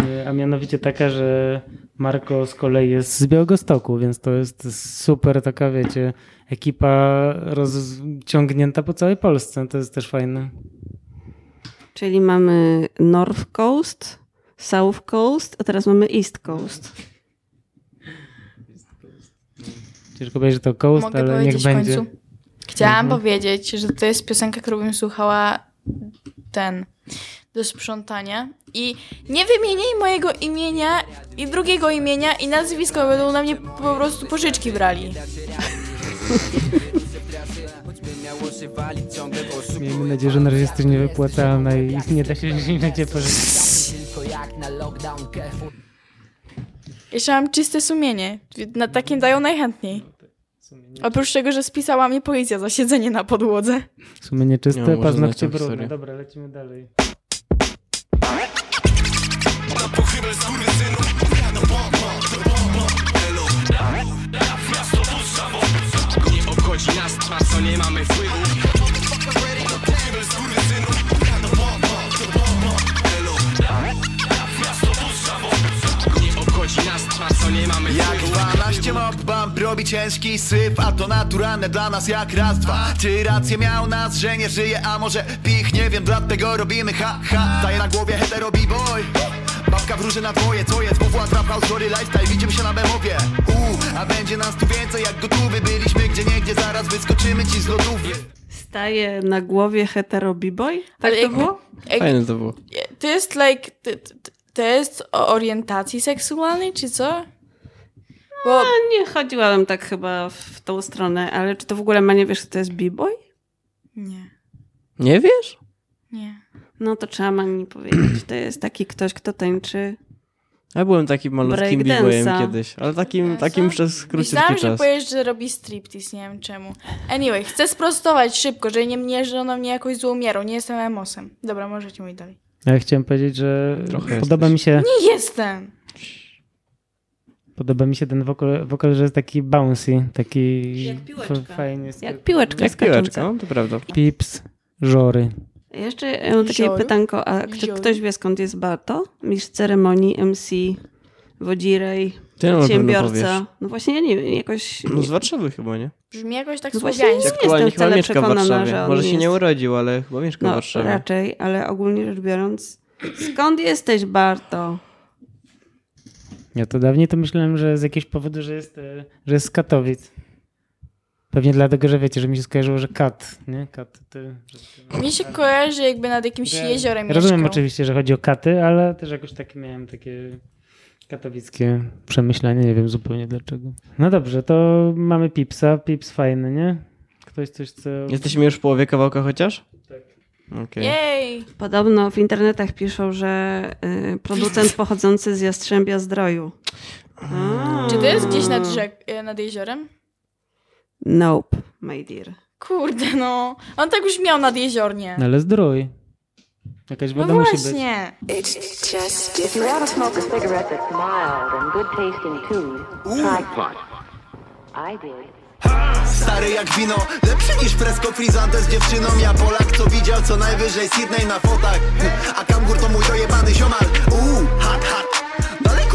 E, A mianowicie taka, że Marko z kolei jest z Białegostoku, więc to jest super taka, wiecie, ekipa rozciągnięta po całej Polsce. To jest też fajne. Czyli mamy North Coast, South Coast, a teraz mamy East Coast. Ciężko powiedzieć, że to Coast, Mogę ale niech w będzie. końcu? Chciałam Mhm. powiedzieć, że to jest piosenka, którą bym słuchała ten do sprzątania i nie wymieniaj mojego imienia i drugiego imienia i nazwiska, bo będą na mnie po prostu pożyczki brali. Miejmy nadzieję, że na razie jesteś niewypłacalna i nie da się na cię pożyczyć. Jeszcze mam czyste sumienie. Na takim dają najchętniej. Oprócz tego, że spisała mnie policja za siedzenie na podłodze. W sumie nieczyste, Nie, może paznokcie brudne. Dobra, lecimy dalej. Nie obchodzi nas, na co nie mamy wpływu Nie obchodzi nas, na co nie mamy Jak wpływu 12 mob bump robi ciężki syf A to naturalne dla nas jak raz, dwa Czy rację miał nas, że nie żyje A może pich, nie wiem, dlatego robimy ha, ha Staje na głowie hetero b-boy Babka wróży na twoje, co jest WWA Trap sorry lifestyle, widzimy się na bemowie Uuu, a będzie nas tu więcej jak gotowy Byliśmy gdzie niegdzie, zaraz wyskoczymy ci z lodówy Staje na głowie hetero b-boy? Tak Ale to było? jak- Fajne to było. To jest like... To, jest o orientacji seksualnej, czy co? Bo No, nie chodziłam tak chyba w tą stronę, ale czy to w ogóle ma nie wiesz, kto to jest b-boy? nie, Nie wiesz? nie. No to trzeba Mani powiedzieć. To jest taki ktoś, kto tańczy. Ja byłem takim malutkim b-boyem kiedyś, ale takim, takim przez króciutki Myślałam, że czas. powiesz, że robi striptease, nie wiem czemu. Anyway, chcę sprostować szybko, że nie mnie, że ona mnie jakoś złą mierą, nie jestem emosem. Dobra, możecie mówić dalej. Ja chciałem powiedzieć, że Trochę podoba jesteś. mi się Nie jestem! podoba mi się ten wokal, wokal że jest taki bouncy, taki Jak piłeczka. fajnie. Jak piłeczka Jak piłeczka, no to prawda. Pips, żory. Jeszcze ja mam takie pytanko, a Żoru? ktoś wie skąd jest Barto? Mistrz ceremonii, MC, wodzirej, Ty no, przedsiębiorca. No właśnie, ja nie wiem, jakoś... No z Warszawy chyba, nie? Brzmi jakoś tak No właśnie słowiańsko. nie Aktualnie jestem chyba wcale mieszka w przekonana, Warszawie. że on Może się jest. nie urodził, ale chyba mieszka w No Warszawie. raczej, ale ogólnie rzecz biorąc, skąd jesteś Barto? Ja to dawniej to myślałem, że z jakiegoś powodu, że jest, e, że jest z Katowic. Pewnie dlatego, że wiecie, że mi się skojarzyło, że kat, nie? Kat, ty, Mi się kojarzy jakby nad jakimś Ja- jeziorem rozumiem mieszkał. oczywiście, że chodzi o katy, ale też jakoś tak miałem takie katowickie przemyślenie, nie wiem zupełnie dlaczego. No dobrze, to mamy Pipsa, Pips fajny, nie? Ktoś coś chce... Jesteśmy już w połowie kawałka chociaż? Tak. Okej. Jej! Podobno w internetach piszą, że y, producent pochodzący z Jastrzębia Zdroju. A. Czy to jest gdzieś nad, rzek, e, nad jeziorem? Nope, my dear. Kurde, no. On tak już miał nad jeziornie. No ale zdrój. Jakaś No woda musi być. właśnie. It's just if you want to smoke a cigarette that's mild and good tasting too, try pot. I did. Stary jak wino, lepszy niż Fresco Frizante z dziewczyną Ja Polak, co widział co najwyżej Sydney na fotach A Kangur to mój dojebany ziomal Uuu, hot Dalej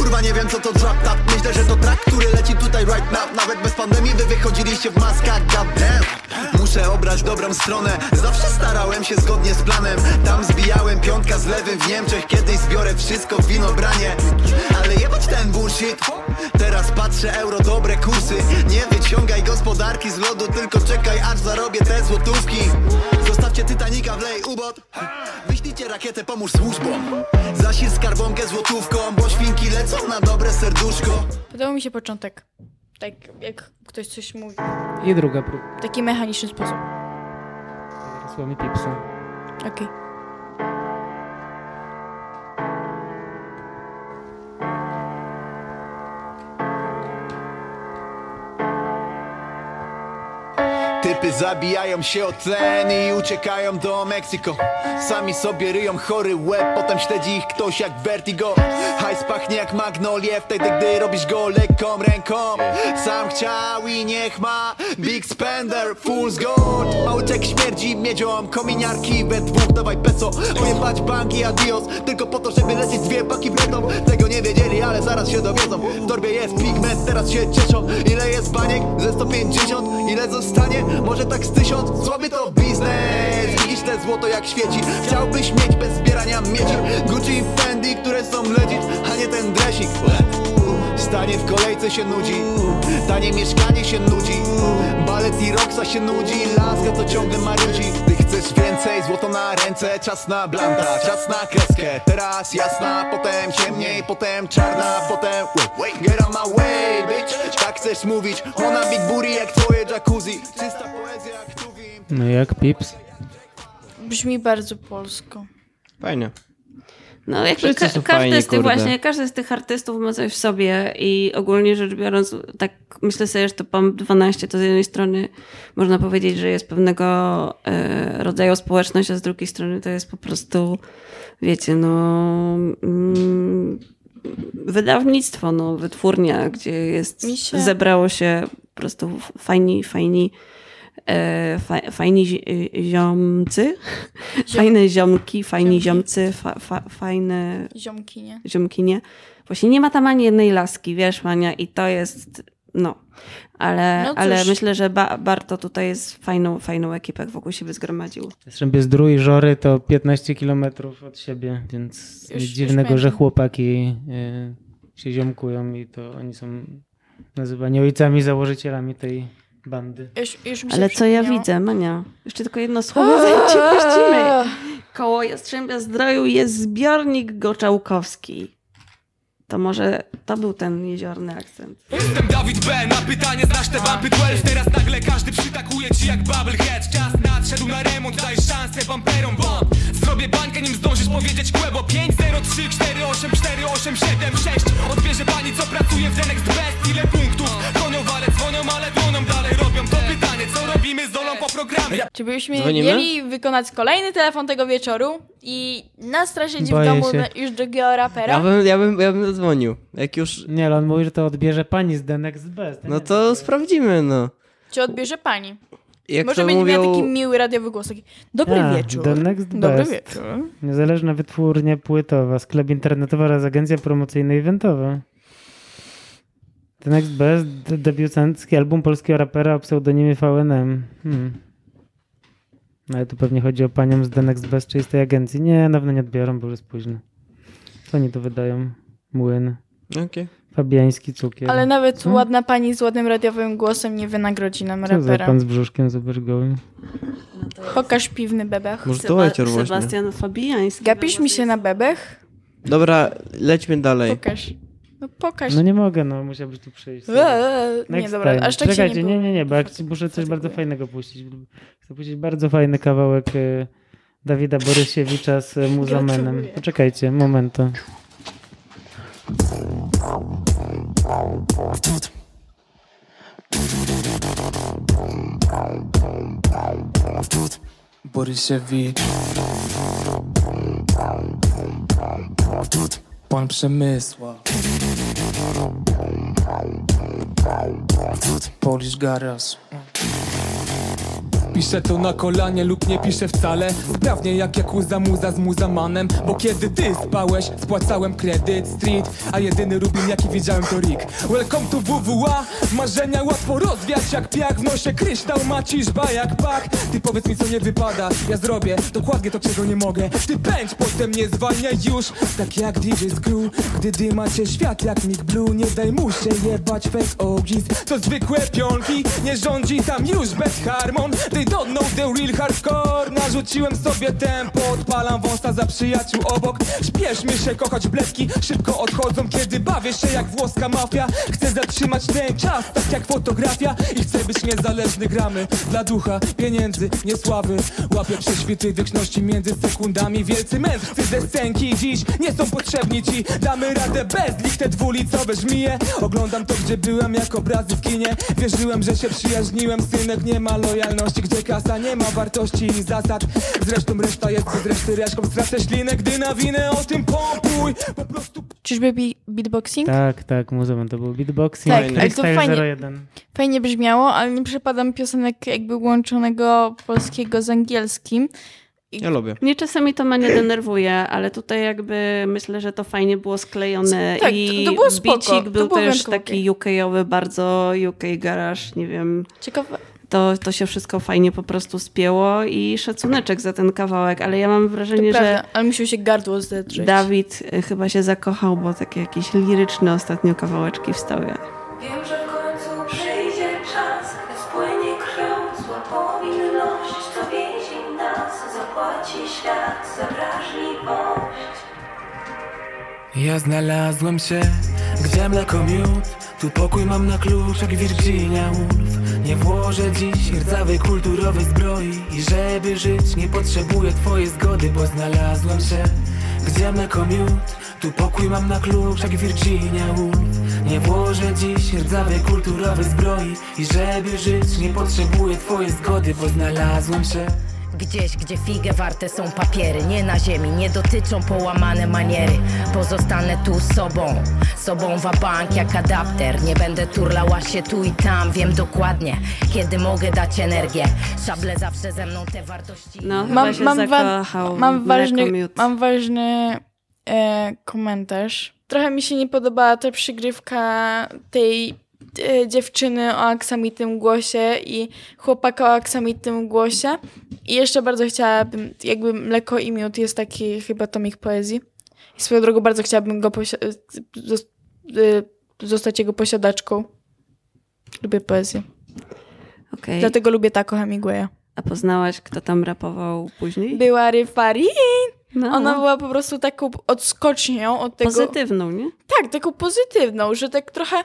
kurwa nie wiem co to drop top Myślę, że to track, który leci tutaj right now. Nawet bez pandemii wy wychodziliście w maskach God damn Muszę obrać dobrą stronę. Zawsze starałem się zgodnie z planem. Tam zbijałem piątka z lewym w Niemczech. Kiedyś zbiorę wszystko w winobranie. Ale jebać ten bullshit. Teraz patrzę euro, dobre kursy. Nie wyciągaj gospodarki z lodu Tylko czekaj aż zarobię te złotówki. Zostawcie Titanica, wlej ubot. Wyślijcie rakietę, pomóż służbom. Zasil skarbonkę złotówką Bo świnki lecą na dobre serduszko Podobał mi się początek. Tak jak ktoś coś mówi. I druga próba. W taki mechaniczny sposób. Teraz mamy. Okej. Typy zabijają się o tlen i uciekają do Meksyko. Sami sobie ryją chory łeb, potem śledzi ich ktoś jak vertigo. Hajs pachnie jak magnolie, wtedy gdy robisz go lekką ręką. Sam chciał i niech ma Big spender, fool's gold Małyczek śmierdzi miedzią, kominiarki we dwóch. Dawaj peso, ojebać banki, adios. Tylko po to, żeby lecieć dwie paki w jedną Tego nie wiedzieli, ale zaraz się dowiedzą. W torbie jest pigment, teraz się cieszą. Ile jest baniek? Ze 150 Ile zostanie? Może tak z tysiąc? Słaby to biznes. Widzisz te złoto jak świeci. Chciałbyś mieć bez zbierania miedzi. Gucci i Fendi, które są legit A nie ten dresik. Stanie w kolejce się nudzi. Tanie mieszkanie się nudzi. Balet i Roxa się nudzi. Laska to ciągle marudzi chcesz więcej, złoto na ręce Czas na blanta, czas na kreskę. Teraz jasna, potem ciemniej Potem czarna, potem Get on my way, bitch. Tak chcesz mówić? Ona big booty jak twoje jacuzzi. Czysta poezja jak Tuwim No jak Pips? Brzmi bardzo polsko. Fajnie. No Wszyscy ka- są każdy fajni, z tych kurde. właśnie, każdy z tych artystów ma coś w sobie i ogólnie rzecz biorąc, tak myślę sobie, że to PAM 12 to z jednej strony można powiedzieć, że jest pewnego e, rodzaju społeczność, a z drugiej strony to jest po prostu, wiecie, no mm, wydawnictwo, no wytwórnia, gdzie jest, się- zebrało się po prostu fajni, fajni fa, fajni zi- ziomcy, fajne ziomki, fajni ziomcy, fa, fa, fajne Ziomki, nie? ziomkinie. Właśnie nie ma tam ani jednej laski, wiesz, Mania, i to jest, no. Ale, No ale myślę, że ba, Barto tutaj jest fajną, fajną ekipę wokół siebie zgromadził. Zdrój i Żory to 15 kilometrów od siebie, więc Już- nic już dziwnego, że chłopaki y, się ziomkują i to oni są nazywani ojcami, założycielami tej bandy. Już, już mi się Ale co ja widzę, Mania? Jeszcze tylko jedno słowo, zanim cię puścimy. Koło Jastrzębia Zdroju jest zbiornik Goczałkowski. To może to był ten jeziorny akcent. Jestem Dawid B, na pytanie znasz te bumpy 12 Teraz nagle każdy przytakuje ci jak bubblehead Czas nadszedł na remont, daj szansę bumperom, bo Zrobię bańkę nim zdążysz powiedzieć kłębo 5, 0, 3, 4, 8, 4, 8, 7, 6 Odbierze pani co pracuje w The Next Best Ile punktów? Gonią wale, dzwonią, ale dalej robią To pytanie, co robimy z dolą po programie? Czy byśmy Dzwonimy? mieli wykonać kolejny telefon tego wieczoru i nastraszyć w Boję domu się. na- już drugiego rapera? Ja bym, ja bym, ja bym zadzwonił. Jak już, Nie, ale on mówi, że to odbierze pani z The Next Best. No to sprawdzimy, no. Czy odbierze pani? Jak Może będzie mówią... miał taki miły radiowy głos. Taki, Dobry A, wieczór. The Next Dobry Best. wieczór. Niezależna wytwórnia płytowa, sklep internetowy oraz agencja promocyjno-eventowa. The Next Best, de- debiutancki album polskiego rapera o pseudonimie VNM. Hmm. No ale tu pewnie chodzi o panią z The Next Best, czyli z tej agencji. Nie, na pewno nie odbiorą, bo już jest późno. Co oni tu wydają? Młyn. Okej. Fabiański cukier. Ale nawet Co? ładna pani z ładnym radiowym głosem nie wynagrodzi nam Co rapera. pan z brzuszkiem, zobacz goły. Pokaż piwny bebech. Może to. Sebastian Fabiański. Gapisz mi się na bebech? Dobra, lećmy dalej. Pokaż. No pokaż. No nie mogę, no musiałbyś tu przyjść. Eee, nie, Next dobra, time. aż tak się Czekajcie, nie nie, nie, nie, bo jak muszę coś bardzo fajnego puścić. Chcę puścić bardzo fajny kawałek e, Dawida Borysiewicza z e, Muzamenem. Poczekajcie, momento. Borysiewicz Pan Przemysła Polish Garaż Piszę to na kolanie lub nie piszę wcale. Sprawnie jak Jakuza muza z muzamanem Bo kiedy ty spałeś, spłacałem kredyt street A jedyny rubin jaki widziałem to Rick. Welcome to WWA Marzenia łatwo rozwiać jak piach W nosie kryształ maciżba jak pak. Ty powiedz mi co nie wypada Ja zrobię dokładnie to czego nie mogę. Ty pędź, potem nie zwalniaj już. Tak jak DJ Screw Gdy dymacie świat jak Mick Blue Nie daj mu się jebać fake OGs To zwykłe pionki Nie rządzi tam już bez harmon Don't know the real hardcore. Narzuciłem sobie tempo Odpalam wąsa za przyjaciół obok. Śpieszmy się kochać bledki Szybko odchodzą kiedy bawię się jak włoska mafia. Chcę zatrzymać ten czas tak jak fotografia I chcę być niezależny gramy Dla ducha, pieniędzy, nie sławy. Łapię prześwity wieczności między sekundami Wielcy mędrcy ze scenki dziś nie są potrzebni ci. Damy radę bez nich te dwulicowe żmije. Oglądam to gdzie byłem jak obrazy w kinie. Wierzyłem, że się przyjaźniłem Synek nie ma lojalności, gdzie kasa nie ma wartości i zasad Zresztą reszta jest bez reszty reszką Stracę ślinę, gdy nawinę o tym pompuj Po prostu Czyżby bi- beatboxing? Tak, tak, Muzeum to był beatboxing. Tak, ale to fajnie. 01. Fajnie brzmiało, ale nie przepadam piosenek jakby łączonego polskiego z angielskim. I Ja lubię. Mnie czasami to mnie denerwuje, ale tutaj jakby myślę, że to fajnie było sklejone Tak, i to- to było spoko, bicik to był było też taki UK-owy, bardzo UK garage, nie wiem. Ciekawe. To, to się wszystko fajnie po prostu spięło i szacuneczek za ten kawałek, ale ja mam To wrażenie, że ale musiał się gardło zdrzeć. Dawid y, chyba się zakochał, bo takie jakieś liryczne ostatnio kawałeczki wstały. Wiem, że w końcu przyjdzie czas, gdy spłynie krwią zła powinność, to więzień nas zapłaci świat za wrażliwość. Ja znalazłem się, gdzie mleko miód Tu pokój mam na klucz jak Virginia Woolf Nie włożę dziś rdzawej kulturowej zbroi I żeby żyć nie potrzebuję twojej zgody Bo znalazłem się, Gdzie mleko miód? Tu pokój mam na klucz, jak Virginia Woolf Nie włożę dziś rdzawej kulturowej zbroi I żeby żyć nie potrzebuję twojej zgody, bo znalazłem się Gdzieś, gdzie figę warte są papiery. Nie na ziemi, nie dotyczą połamane maniery. Pozostanę tu sobą Sobą wabank jak adapter. Nie będę turlała się tu i tam Wiem dokładnie, kiedy mogę dać energię. Szable zawsze ze mną te wartości. No, Mam, chyba się mam, wa- zakochał mam w ważny, mam ważny e, komentarz. Trochę mi się nie podobała ta przygrywka tej dziewczyny o aksamitnym głosie i chłopaka o aksamitnym głosie. I jeszcze bardzo chciałabym, jakby Mleko i Miód jest taki chyba tomik poezji. I swoją drogą bardzo chciałabym go e, zostać jego posiadaczką. Lubię poezję. Okej. Dlatego lubię Taco Hemingwaya. A poznałaś, kto tam rapował później? Była Ryfarin. No. Ona była po prostu taką odskocznią od tego. Pozytywną, nie? Tak, taką pozytywną, że tak trochę,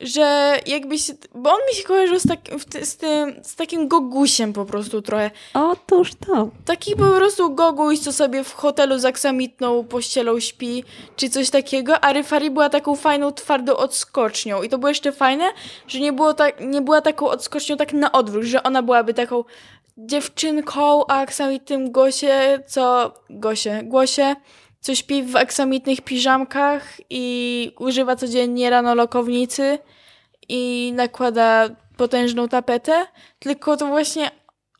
że jakby się, bo on mi się kojarzył z, tak, z tym, z takim gogusiem po prostu trochę. Otóż to. Taki po prostu goguś, co sobie w hotelu z aksamitną pościelą śpi, czy coś takiego, a Ryfari była taką fajną, twardą odskocznią. I to było jeszcze fajne, że nie, było tak, nie była taką odskocznią tak na odwrót, że ona byłaby taką dziewczynką o aksamitnym głosie, co... Gosie, głosie, co śpi w aksamitnych piżamkach i używa codziennie rano lokownicy i nakłada potężną tapetę, tylko to właśnie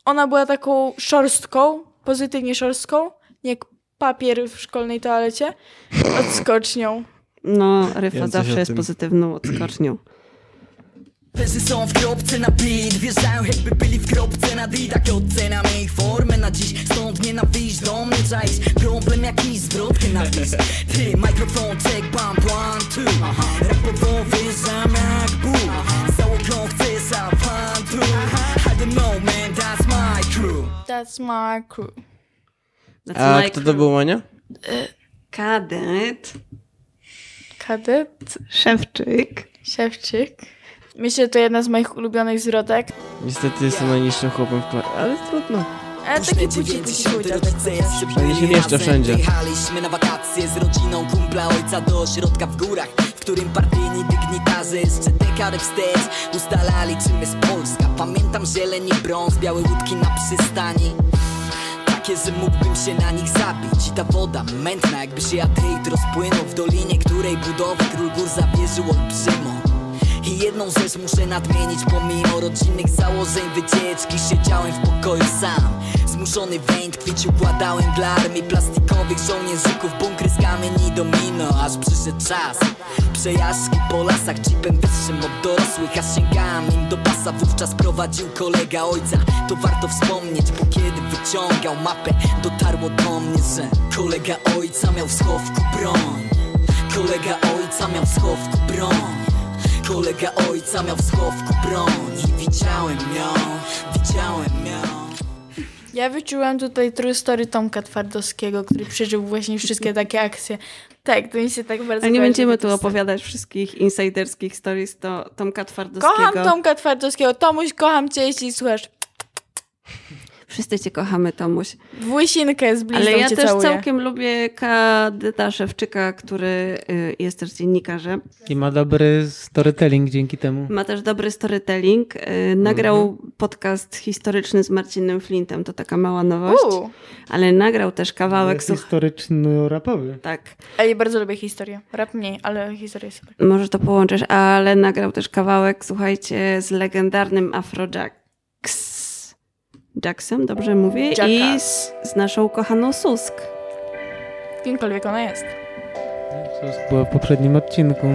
ona była taką szorstką, pozytywnie szorstką, jak papier w szkolnej toalecie, odskocznią. No, Ryfa Wiem zawsze jest tym. pozytywną odskocznią. Pezy są w kropce na beat Wjeżdżają jakby byli w kropce na D Tak oceniam ich formę na dziś Stąd nie wyjść do mnie czaisz Problem jakiś zwrotkę napisz Ty, mikrofon, check, bump, one, two Rapowo wyjeżdżam jak Bóg Załogą chcę sawantu I don't know man, that's my crew That's my crew. That's A my kto to crew. był, Mania? Kadet. Kadet. Szewczyk. Szewczyk. Myślę, że to jedna z moich ulubionych zwrotek. Niestety jestem najniższym chłopem w klasie, ale trudno. Ale taki buci, buci, buci. rodzice jeszcze Wszędzie się mieszczę, wszędzie. Wyjechaliśmy na wakacje z rodziną kumpla ojca do ośrodka w górach W którym partyjni dygnitarze jeszcze dekadę wstecz Ustalali czym jest Polska Pamiętam zieleń i brąz, białe łódki na przystani takie, że mógłbym się na nich zabić I ta woda mętna, jakby się Adeit rozpłynął w dolinie Której budowy król gór zawierzył olbrzymą i jedną rzecz muszę nadmienić Pomimo rodzinnych założeń. Wycieczki Siedziałem w pokoju sam. Zmuszony węd kwić układałem dla armii Plastikowych żołnierzyków. Bunkry z kamieni domino Aż przyszedł czas. Przejażdżki po lasach Jeepem wyższym od dorosłych A sięgałem im do pasa Wówczas prowadził kolega ojca. To warto wspomnieć Bo kiedy wyciągał mapę Dotarło do mnie, że Kolega ojca miał w schowku broń. Kolega ojca miał w schowku broń Kolega ojca miał w schowku broń I widziałem ją, widziałem ją Ja wyczułam tutaj true story Tomka Twardowskiego, który przeżył właśnie wszystkie takie akcje. Tak, to mi się tak bardzo Ale nie będziemy tu opowiadać wszystkich insiderskich stories to Tomka Twardowskiego. Kocham Tomka Twardowskiego. Tomuś, kocham cię, jeśli słuchasz. Wszyscy cię kochamy, Tomuś. W łysinkę z blizną Ale ja cię też całuję. całkiem lubię Kadeta Szewczyka, który y, jest też dziennikarzem. I ma dobry storytelling dzięki temu. Ma też dobry storytelling. Y, Nagrał podcast historyczny z Marcinem Flintem, to taka mała nowość. Uuu. Ale nagrał też kawałek... słuch- Historyczno-rapowy. Tak. Ale ja bardzo lubię historię. Rap mniej, ale historia jest super. Może to połączysz, ale nagrał też kawałek, słuchajcie, z legendarnym Afrojax. Jacksem, dobrze mówię? I z, z naszą kochaną Susk. Kimkolwiek ona jest. Co było w poprzednim odcinku.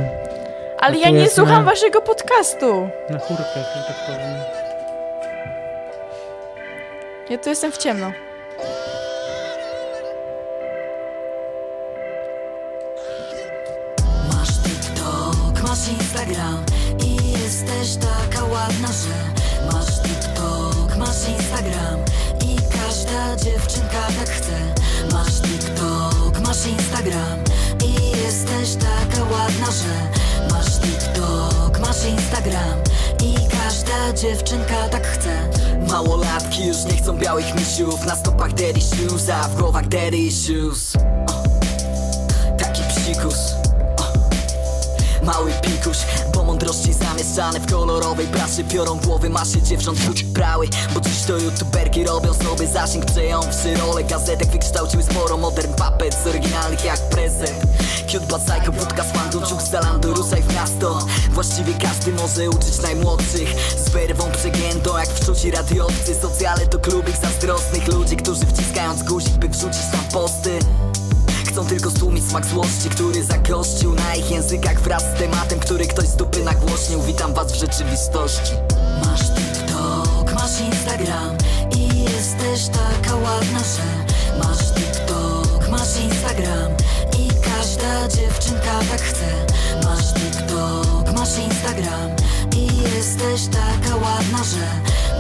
Ale ja nie słucham na- waszego podcastu. Na chórkach, że tak powiem. Ja tu jestem w ciemno. Dziewczynka tak chce. Masz TikTok, masz Instagram I jesteś taka ładna, że Masz TikTok, masz Instagram I każda dziewczynka tak chce. Małolatki już nie chcą białych misiów. Na stopach daddy shoes, a w głowach daddy issues dzikus Mały pikuś, mądrości zamieszane w kolorowej pracy. Piorą głowy maszy dziewcząt wróć prały. Bo dziś to youtuberki robią sobie zasięg Przejąwszy rolę. Gazetek wykształciły sporo Modern puppet z oryginalnych jak prezent. Cute but psycho, wódka z fandu, ciuch z Zalando, ruszaj w miasto. Właściwie każdy może uczyć najmłodszych. Z werwą przegiętą jak wczuci radiowcy. Socjale to klubik zazdrosnych ludzi Którzy wciskając guzik by wrzucić tam posty Chcą tylko stłumić smak złości, który zagościł na ich językach wraz z tematem, który ktoś z dupy nagłośnił. Witam was w rzeczywistości. Masz TikTok, masz Instagram i jesteś taka ładna, że Masz TikTok, masz Instagram i każda dziewczynka tak chce. Masz TikTok, masz Instagram i jesteś taka ładna, że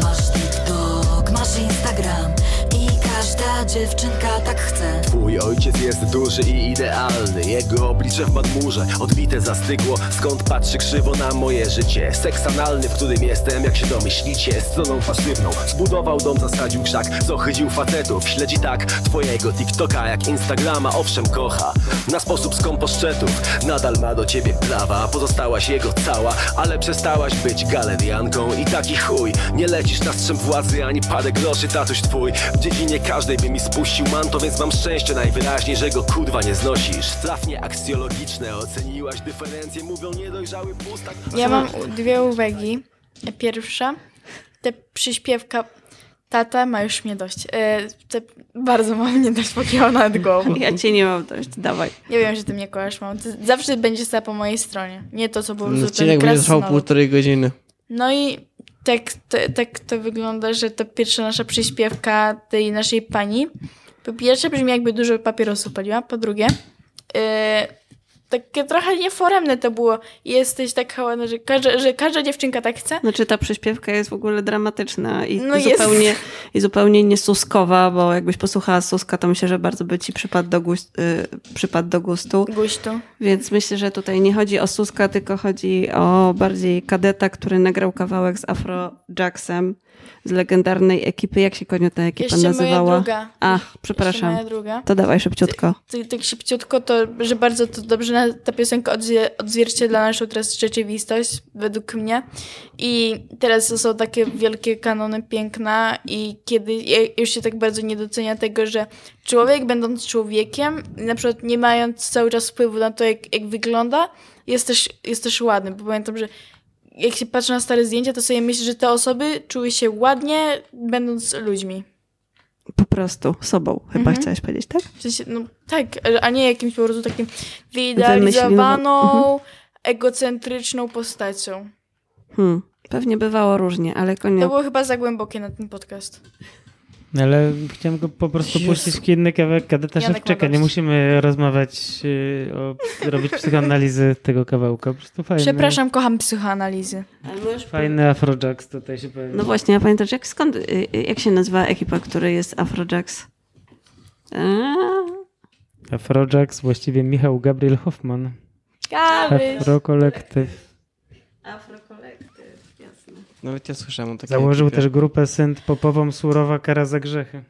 Masz TikTok, masz Instagram i każda dziewczynka tak chce. Twój ojciec jest duży i idealny. Jego oblicze w madmurze odbite zastygło Skąd patrzy krzywo na moje życie? Seks analny, w którym jestem, jak się domyślicie Stroną pasywną. Zbudował dom, zasadził krzak Zohydził facetów. Śledzi tak twojego TikToka jak Instagrama. Owszem kocha Na sposób z komposzczetów Nadal ma do ciebie prawa Pozostałaś jego cała Ale przestałaś być galerianką. I taki chuj Nie lecisz na strzem władzy Ani parę groszy. Tatuś twój W dziedzinie każdej by mi spuścił manto Więc mam szczęście najwyraźniej, że go kurwa nie znosisz Trafnie aksjologiczne Oceniłaś dyferencje Mówią niedojrzały pustak Ja mam dwie uwagi. Pierwsza, te przyśpiewka tata ma już mnie dość. E, te, bardzo ma mnie dość pokięła nad głową. Ja cię nie mam dość, dawaj. Nie wiem, że ty mnie kochasz, mam. Ty zawsze będzie stała po mojej stronie. Nie to, co po prostu ten Odcinek będzie trwał półtorej godziny. No i tak, te- tak to wygląda, że ta pierwsza nasza przyśpiewka tej naszej pani, po pierwsze brzmi jakby dużo papierosów paliła, po drugie yy, takie trochę nieforemne to było. Jesteś taka ładna, że każda, że każda dziewczynka tak chce. Znaczy ta przyśpiewka jest w ogóle dramatyczna i No jest. zupełnie, i zupełnie nie suskowa, bo jakbyś posłuchała suska, to myślę, że bardzo by ci przypadł do, gust, y, przypadł do gustu. Gustu. Więc myślę, że tutaj nie chodzi o suska, tylko chodzi o bardziej kadeta, który nagrał kawałek z Afro Jacksem z legendarnej ekipy. Jak się konio ta ekipa Jeszcze moja nazywała? druga. Ach, przepraszam. moja druga. To dawaj szybciutko. Tak, szybciutko, to, że bardzo to dobrze ta piosenka odzwie, odzwierciedla naszą teraz rzeczywistość, według mnie. I teraz to są takie wielkie kanony piękna i kiedy już się tak bardzo nie docenia tego, że człowiek będąc człowiekiem, na przykład nie mając cały czas wpływu na to, jak, jak wygląda, jest też, jest też ładny, bo pamiętam, że jak się patrzy na stare zdjęcia, to sobie myślę, że te osoby czuły się ładnie, będąc ludźmi. Po prostu sobą, chyba Mhm. chciałaś powiedzieć, tak? W sensie, no tak, a nie jakimś po prostu takim wyidealizowaną, Wymyślioną. egocentryczną postacią. Hmm. Pewnie bywało różnie, ale To konio. było chyba za głębokie na ten podcast. Ale chciałem go po prostu Jezu. puścić inny kawałek kadeta Janek ma Szewczaka. Nie musimy rozmawiać y, o, robić psychoanalizy tego kawałka. Po prostu fajny, Przepraszam, kocham psychoanalizy. Fajny Afrojax tutaj się pojawił. No właśnie, a pamiętasz, jak, skąd, y, y, jak się nazywa ekipa, która jest Afrojax? Eee, Afrojax, właściwie Michał Gabriel Hoffman. Afro Collective. Afro. Nawet ja słyszałem o takiej Założył ekipie. też grupę synth popową Surowa Kara za grzechy.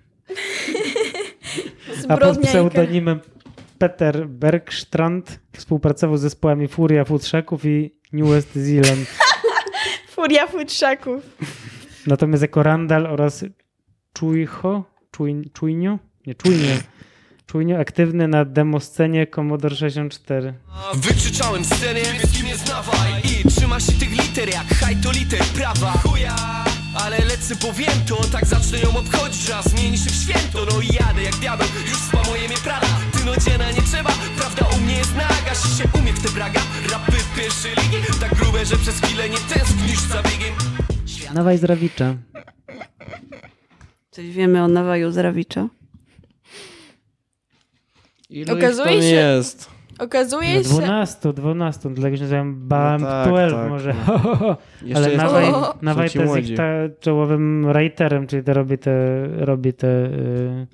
A pod pseudonimem Peter Bergstrand współpracował z zespołami Furia Futrzaków i New West Zealand. Furia futrzaków. Natomiast jako Randall oraz Czujcho, Czuj, Czujnio? Nie, Czujnie. Czujnio aktywny na demoscenie Commodore 64. Wykrzyczałem sceny, więc kim nie znawaj I trzyma się tych liter jak haj to liter prawa. Chuja ale lecę to, tak zacznę ją obchodzić Że zmieni się w święto, no i jadę jak diabeł Już spamuje mnie prada, ty no dziena nie trzeba. Prawda u mnie jest naga, się umie w te braga. Rapy pierwszej ligi, tak grube, że przez chwilę nie tęsknisz za biegiem. Nawaj z Rawicza. Coś wiemy o Nawaju Zrawicza? Ilu Okazuje ich tam się- jest? Okazuje No się... 12, 12, dlatego się nazywają BAM No tak, 12 tak, może. Ale Nawaj! Nawaj to jest ich ta, czołowym writerem, czyli to robi te, robi te, y,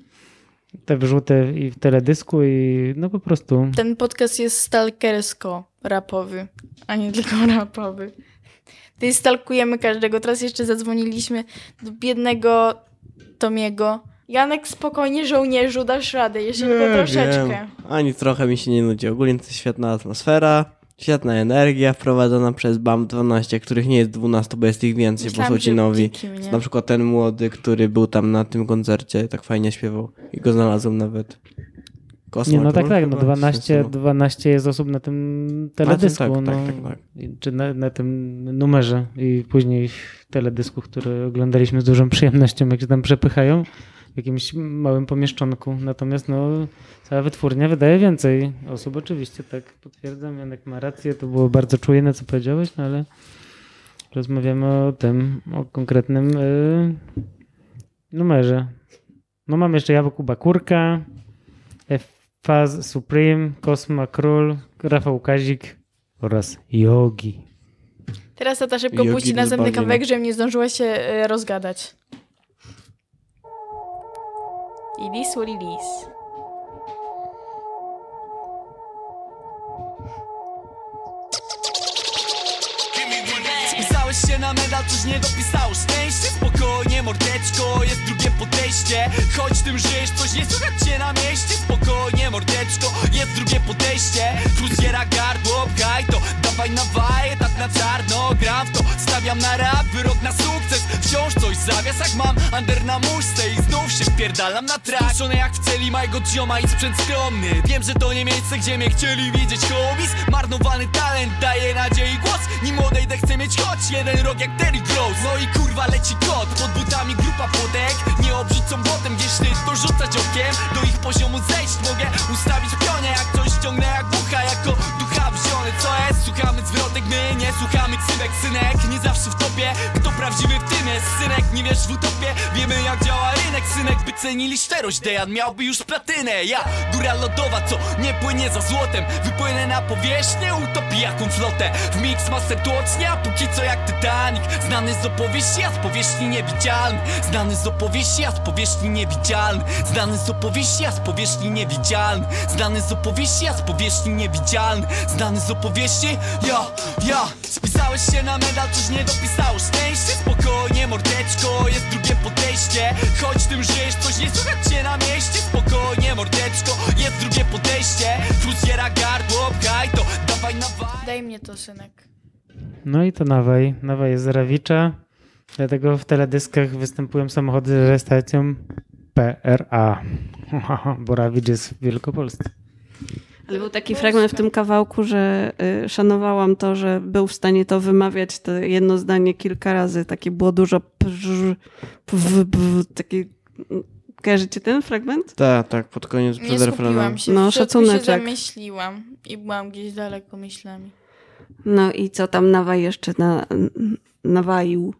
te wyrzuty i w teledysku i no po prostu Ten podcast jest stalkersko-rapowy, a nie tylko rapowy. Tutaj stalkujemy każdego. Teraz jeszcze zadzwoniliśmy do biednego Tomiego Janek, spokojnie żołnierzu, dasz radę, jeszcze tylko troszeczkę. Wiem. Ani trochę mi się nie nudzi. Ogólnie to jest świetna atmosfera, świetna energia wprowadzona przez BAM 12, których nie jest 12, bo jest ich więcej, Myślałam, bo są ci że nowi. dzikim, nie? Na przykład ten młody, który był tam na tym koncercie, tak fajnie śpiewał i go znalazłem nawet. Kosmo, Nie, no tak, tak, no chyba 12, się 12 jest osób na tym teledysku, tak, no, tak, tak, tak. I- czy na, na tym numerze i później w teledysku, który oglądaliśmy z dużą przyjemnością, jak się tam przepychają w jakimś małym pomieszczonku. Natomiast no, cała wytwórnia wydaje więcej osób, oczywiście, tak, potwierdzam, Janek ma rację, to było bardzo czujne, co powiedziałeś, no ale rozmawiamy o tym, o konkretnym y, numerze. No mam jeszcze Jakuba Kurka, Faz Supreme, Kosma Król, Rafał Kazik oraz Yogi. Teraz tata szybko Jogi puści następny zbawienia. kawałek, żebym nie zdążyła się e, rozgadać. E disse Orilis: się na medal, coś nie dopisało Szczęście, spokojnie, mordeczko, jest drugie podejście. Choć tym żyjesz, coś nie słychać cię na mieście. Spokojnie, mordeczko, jest drugie podejście. Kruziera gardło, pchaj to, dawaj na waję, tak na czarno Gram w to, stawiam na rap, wyrok na sukces. Wciąż coś zawias, jak mam. Under na muszce I znów się wpierdalam na track. Spuszczony jak w celi mojego zioma i sprzęt skromny. Wiem, że to nie miejsce, gdzie mnie chcieli widzieć homies. Marnowany talent daje nadziei głos. Nim odejdę chcę mieć choć jeden rok jak Terry Gross. No i kurwa leci kot, pod butami grupa płotek. Nie obrzucą botem, gdzieś ty to rzucać okiem. Do ich poziomu zejść mogę ustawić pionie Jak coś ciągnę jak bucha, jako Słuchamy zwrotek, my nie słuchamy ksywek Synek, nie zawsze w topie, kto prawdziwy w tym jest? Synek, nie wiesz w utopię, wiemy jak działa rynek. Synek, by cenili szczerość, Dejan miałby już platynę. Ja, góra lodowa, co nie płynie za złotem. Wypłynę na powierzchnię, utopi jaką flotę. W mix master tłocznia, póki co jak Titanic. Znany z opowieści, a z powierzchni niewidzialny. Znany z opowieści, a z powierzchni niewidzialny. Znany z opowieści, a z powierzchni niewidzialny. Znany z opowieści, a z powierzchni niewidzialny. Znany z opowieści, ja, ja Spisałeś się na medal, coś nie dopisało Szczęście, spokojnie, mordeczko, jest drugie podejście Choć tym żyjesz, coś nie słychać cię na mieście Spokojnie, mordeczko, jest drugie podejście Kruziera gardło, pchaj to, dawaj na Daj mnie to, synek. No i to Nawaj. Nawaj jest z Rawicza, dlatego w teledyskach występują samochody z rejestracją PRA, bo Rawicz jest w Wielkopolsce. Ale był taki fragment w tym kawałku, że y, szanowałam to, że był w stanie to wymawiać, to jedno zdanie kilka razy. Takie było dużo prz, pw. Kojarzycie ten fragment? Tak, tak, pod koniec Nie przed refrenem. skupiłam się, No, szacuneczek. się zamyśliłam i byłam gdzieś daleko myślami. No i co tam Nawaj jeszcze na, nawaił?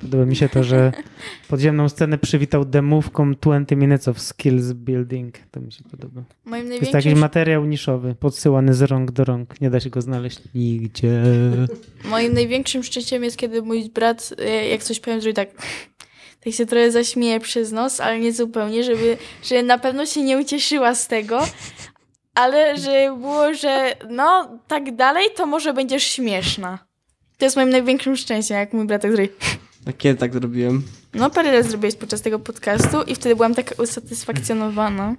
Podoba mi się to, że podziemną scenę przywitał demówką 20 Minutes of Skills Building. To mi się podoba. Moim To jest największym- jakiś materiał niszowy, podsyłany z rąk do rąk. Nie da się go znaleźć nigdzie. Moim największym szczęściem jest, kiedy mój brat, e, jak coś powiem, zrobi tak. Tak się trochę zaśmieje przez nos, ale nie zupełnie, żeby, że na pewno się nie ucieszyła z tego, ale że było, że no, tak dalej, to może będziesz śmieszna. To jest moim największym szczęściem, jak mój brat tak zrobi. A kiedy tak zrobiłem? No, parę razy zrobiłeś podczas tego podcastu i wtedy byłam tak usatysfakcjonowana.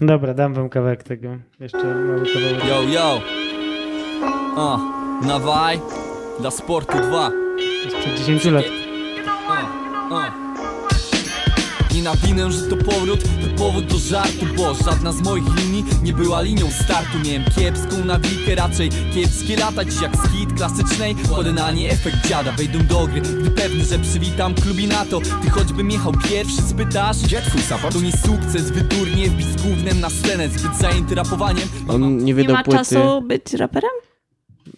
Dobra, dam wam kawałek tego. Jeszcze mały kawałek. Yo, yo A, nawaj Dla sportu 2 Sprzed 10 lat. Nie nawinę, że to powrót, to powód do żartu Bo żadna z moich linii nie była linią startu Miałem kiepską nawikę, raczej kiepskie lata Dziś jak z hit klasycznej, chodzę na nie efekt dziada Wejdą do gry, gdy pewny, że przywitam klubinato Ty choćbym jechał pierwszy, spytasz Gdzie twój support? To nie sukces, wyturnie wbić z gównem na scenę Zbyt zajęty rapowaniem On nie Nie wydał ma płyty. czasu być raperem?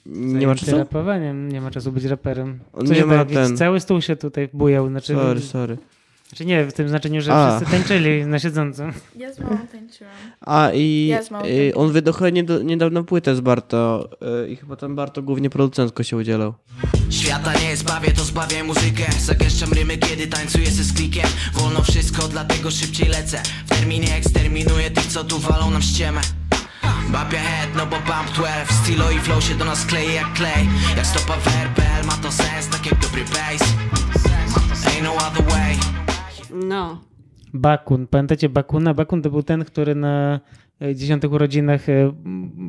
Nie ma czasu? rapowaniem, nie ma czasu być raperem. On Co nie się ma ten- cały stół się tutaj bujał. Znaczy, Sorry, sorry. Znaczy nie, w tym znaczeniu, że A. wszyscy tańczyli na siedząco. Ja z mamą tańczyłam. A i Ja z y, on wydał niedawno płytę z Barto y, i chyba tam Barto głównie producentko się udzielał. Świata nie zbawię, to zbawię muzykę. Zagęszczam rymy, kiedy tańcuję ze z klikiem Wolno wszystko, dlatego szybciej lecę. W terminie eksterminuję tych, co tu walą nam ściemę. Babia head, no bo bump 12 Stilo i flow się do nas klei jak klej. Jak stopa werbel, ma to sens, tak jak dobry bass. Ain't no other way No. Bakun. Pamiętacie Bakuna? Bakun to był ten, który na e, dziesiątych urodzinach e,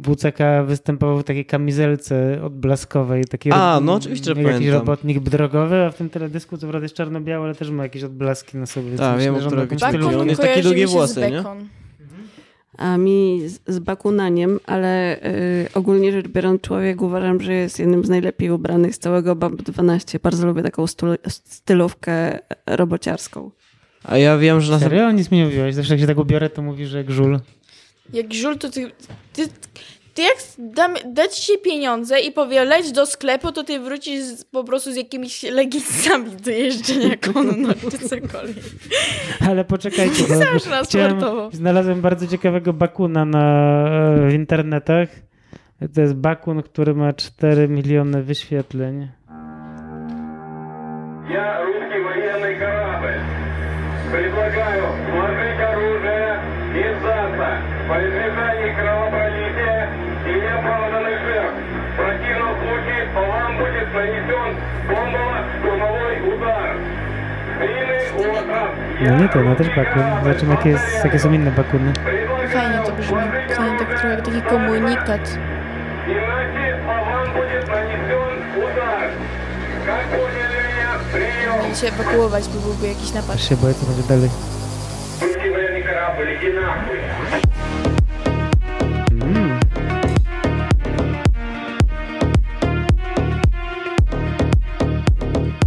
WCK występował w takiej kamizelce odblaskowej. Taki A, no oczywiście, że Jakiś pamiętam. robotnik drogowy, a w tym teledysku co prawda jest czarno-białe, ale też ma jakieś odblaski na sobie. Tak, wiem, o że on którego stylówkę- On jest taki długie włosy, z nie? A mi z, z bakunaniem, ale y, ogólnie rzecz biorąc, człowiek uważam, że jest jednym z najlepiej ubranych z całego BAB 12. Bardzo lubię taką stylówkę robociarską. A ja wiem, że... Serio? Następ... Nic mi nie mówiłeś. Zawsze jak się tak ubiorę, to mówisz, że jak żul. Jak żul, to ty... ty ty jak dam, dać ci pieniądze i powie leć do sklepu, to ty wrócisz z, po prostu z jakimiś leginsami do jeżdżenia konno czy cokolwiek. Ale poczekajcie. Bo chciałem, znalazłem bardzo ciekawego bakuna na, e, w internetach. To jest bakun, który ma 4 miliony wyświetleń. Ja, ruski wojenny kawał. Предлагаю сложить оружие и сдаться по избежанию кровопролития и неоправданных жертв. В противном случае по вам будет нанесен бомбово-штурмовой удар. Остров. No też bakun. Zobaczymy, jakie, jest, jakie są inne bakuny. Fajnie to brzmi. Fajnie tak trochę taki komunikat. Иначе по вам будет нанесен удар. Как поняли się ewakuować, bo byłby jakiś napad. Też się boję, co będzie dalej.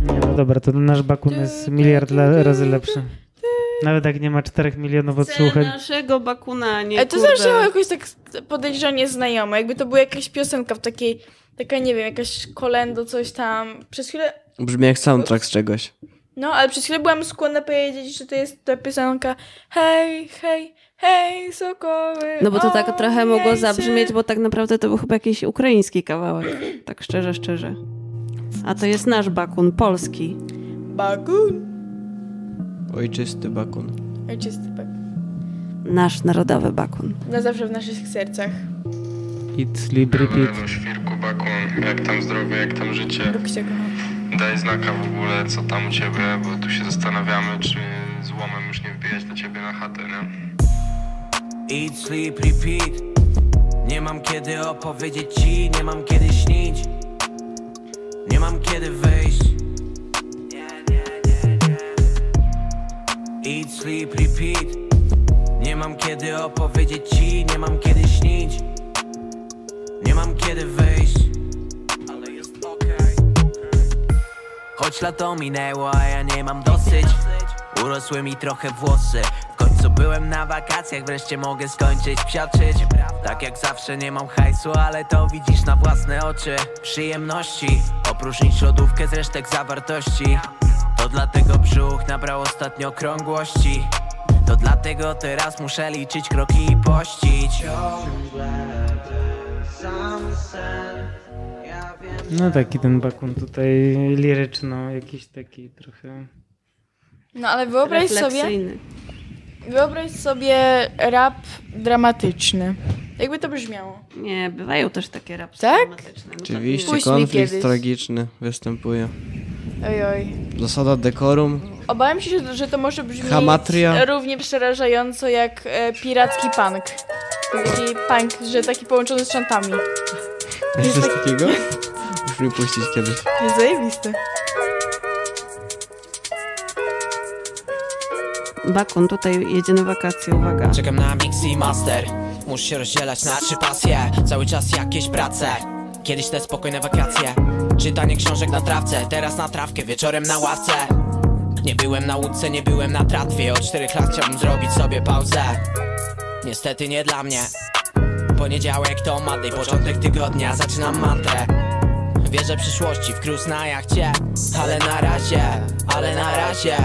Nie, no dobra, to nasz bakun jest miliard razy lepszy. Nawet jak nie ma 4 milionów odsłuchań. naszego bakuna, nie Ale to kurde. zawsze jakoś tak podejrzanie znajome. Jakby to była jakaś piosenka w takiej, taka nie wiem, jakaś kolendo, coś tam. Przez chwilę, Brzmi jak soundtrack z czegoś. no ale przez chwilę byłam skłonna powiedzieć, że to jest ta piosenka hej, hej, hej, sokoły. No bo to tak trochę mogło zabrzmieć, bo tak naprawdę to był chyba jakiś ukraiński kawałek. Tak szczerze, szczerze. A to jest nasz bakun, polski. Bakun. Ojczysty bakun. Ojczysty bak. Nasz narodowy bakun. Na zawsze w naszych sercach. Eat, sleep, repeat. Świrku, bakun, jak tam zdrowie, jak tam życie? Bóg cię kocha. Daj znaka w ogóle, co tam u ciebie, bo tu się zastanawiamy, czy złomem już nie wbijać do ciebie na chatę, nie? Eat, sleep, repeat Nie mam kiedy opowiedzieć ci, nie mam kiedy śnić Nie mam kiedy wyjść Eat, sleep, repeat. Nie mam kiedy opowiedzieć ci, nie mam kiedy śnić. Nie mam kiedy wyjść Ale jest okej. Choć lato minęło, a ja nie mam dosyć. Urosły mi trochę włosy. W końcu byłem na wakacjach, wreszcie mogę skończyć psiaczyć. Tak jak zawsze nie mam hajsu, ale to widzisz na własne oczy. Przyjemności, opróżnić lodówkę z resztek zawartości To dlatego brzuch nabrał ostatnio krągłości To dlatego teraz muszę liczyć kroki i pościć No taki ten bakun tutaj liryczno, jakiś taki trochę... No ale wyobraź sobie, wyobraź sobie rap dramatyczny. Jakby to brzmiało. Nie, bywają też takie rapsy Tak? dramatyczne. No Oczywiście konflikt kiedyś. tragiczny występuje. Oj, oj. Zasada dekorum. Obawiam się, że- to może brzmieć Hamatria. równie przerażająco jak e, piracki punk. Taki punk, że taki połączony z szantami. Jest coś takiego? Muszę mi puścić kiedyś. Jest zajebisty. Bakun tutaj jedzie na wakacje, uwaga. Czekam na mix i master Muszę się rozdzielać na trzy pasje Cały czas jakieś prace Kiedyś te spokojne wakacje. Czytanie książek na trawce Teraz na trawkę, wieczorem na ławce. Nie byłem na łódce, nie byłem na tratwie. Od czterech lat chciałbym zrobić sobie pauzę. Niestety nie dla mnie. Poniedziałek to Monday, początek tygodnia. Zaczynam mantrę. Wierzę przyszłości, w cruise na jachcie. Ale na razie, ale na razie.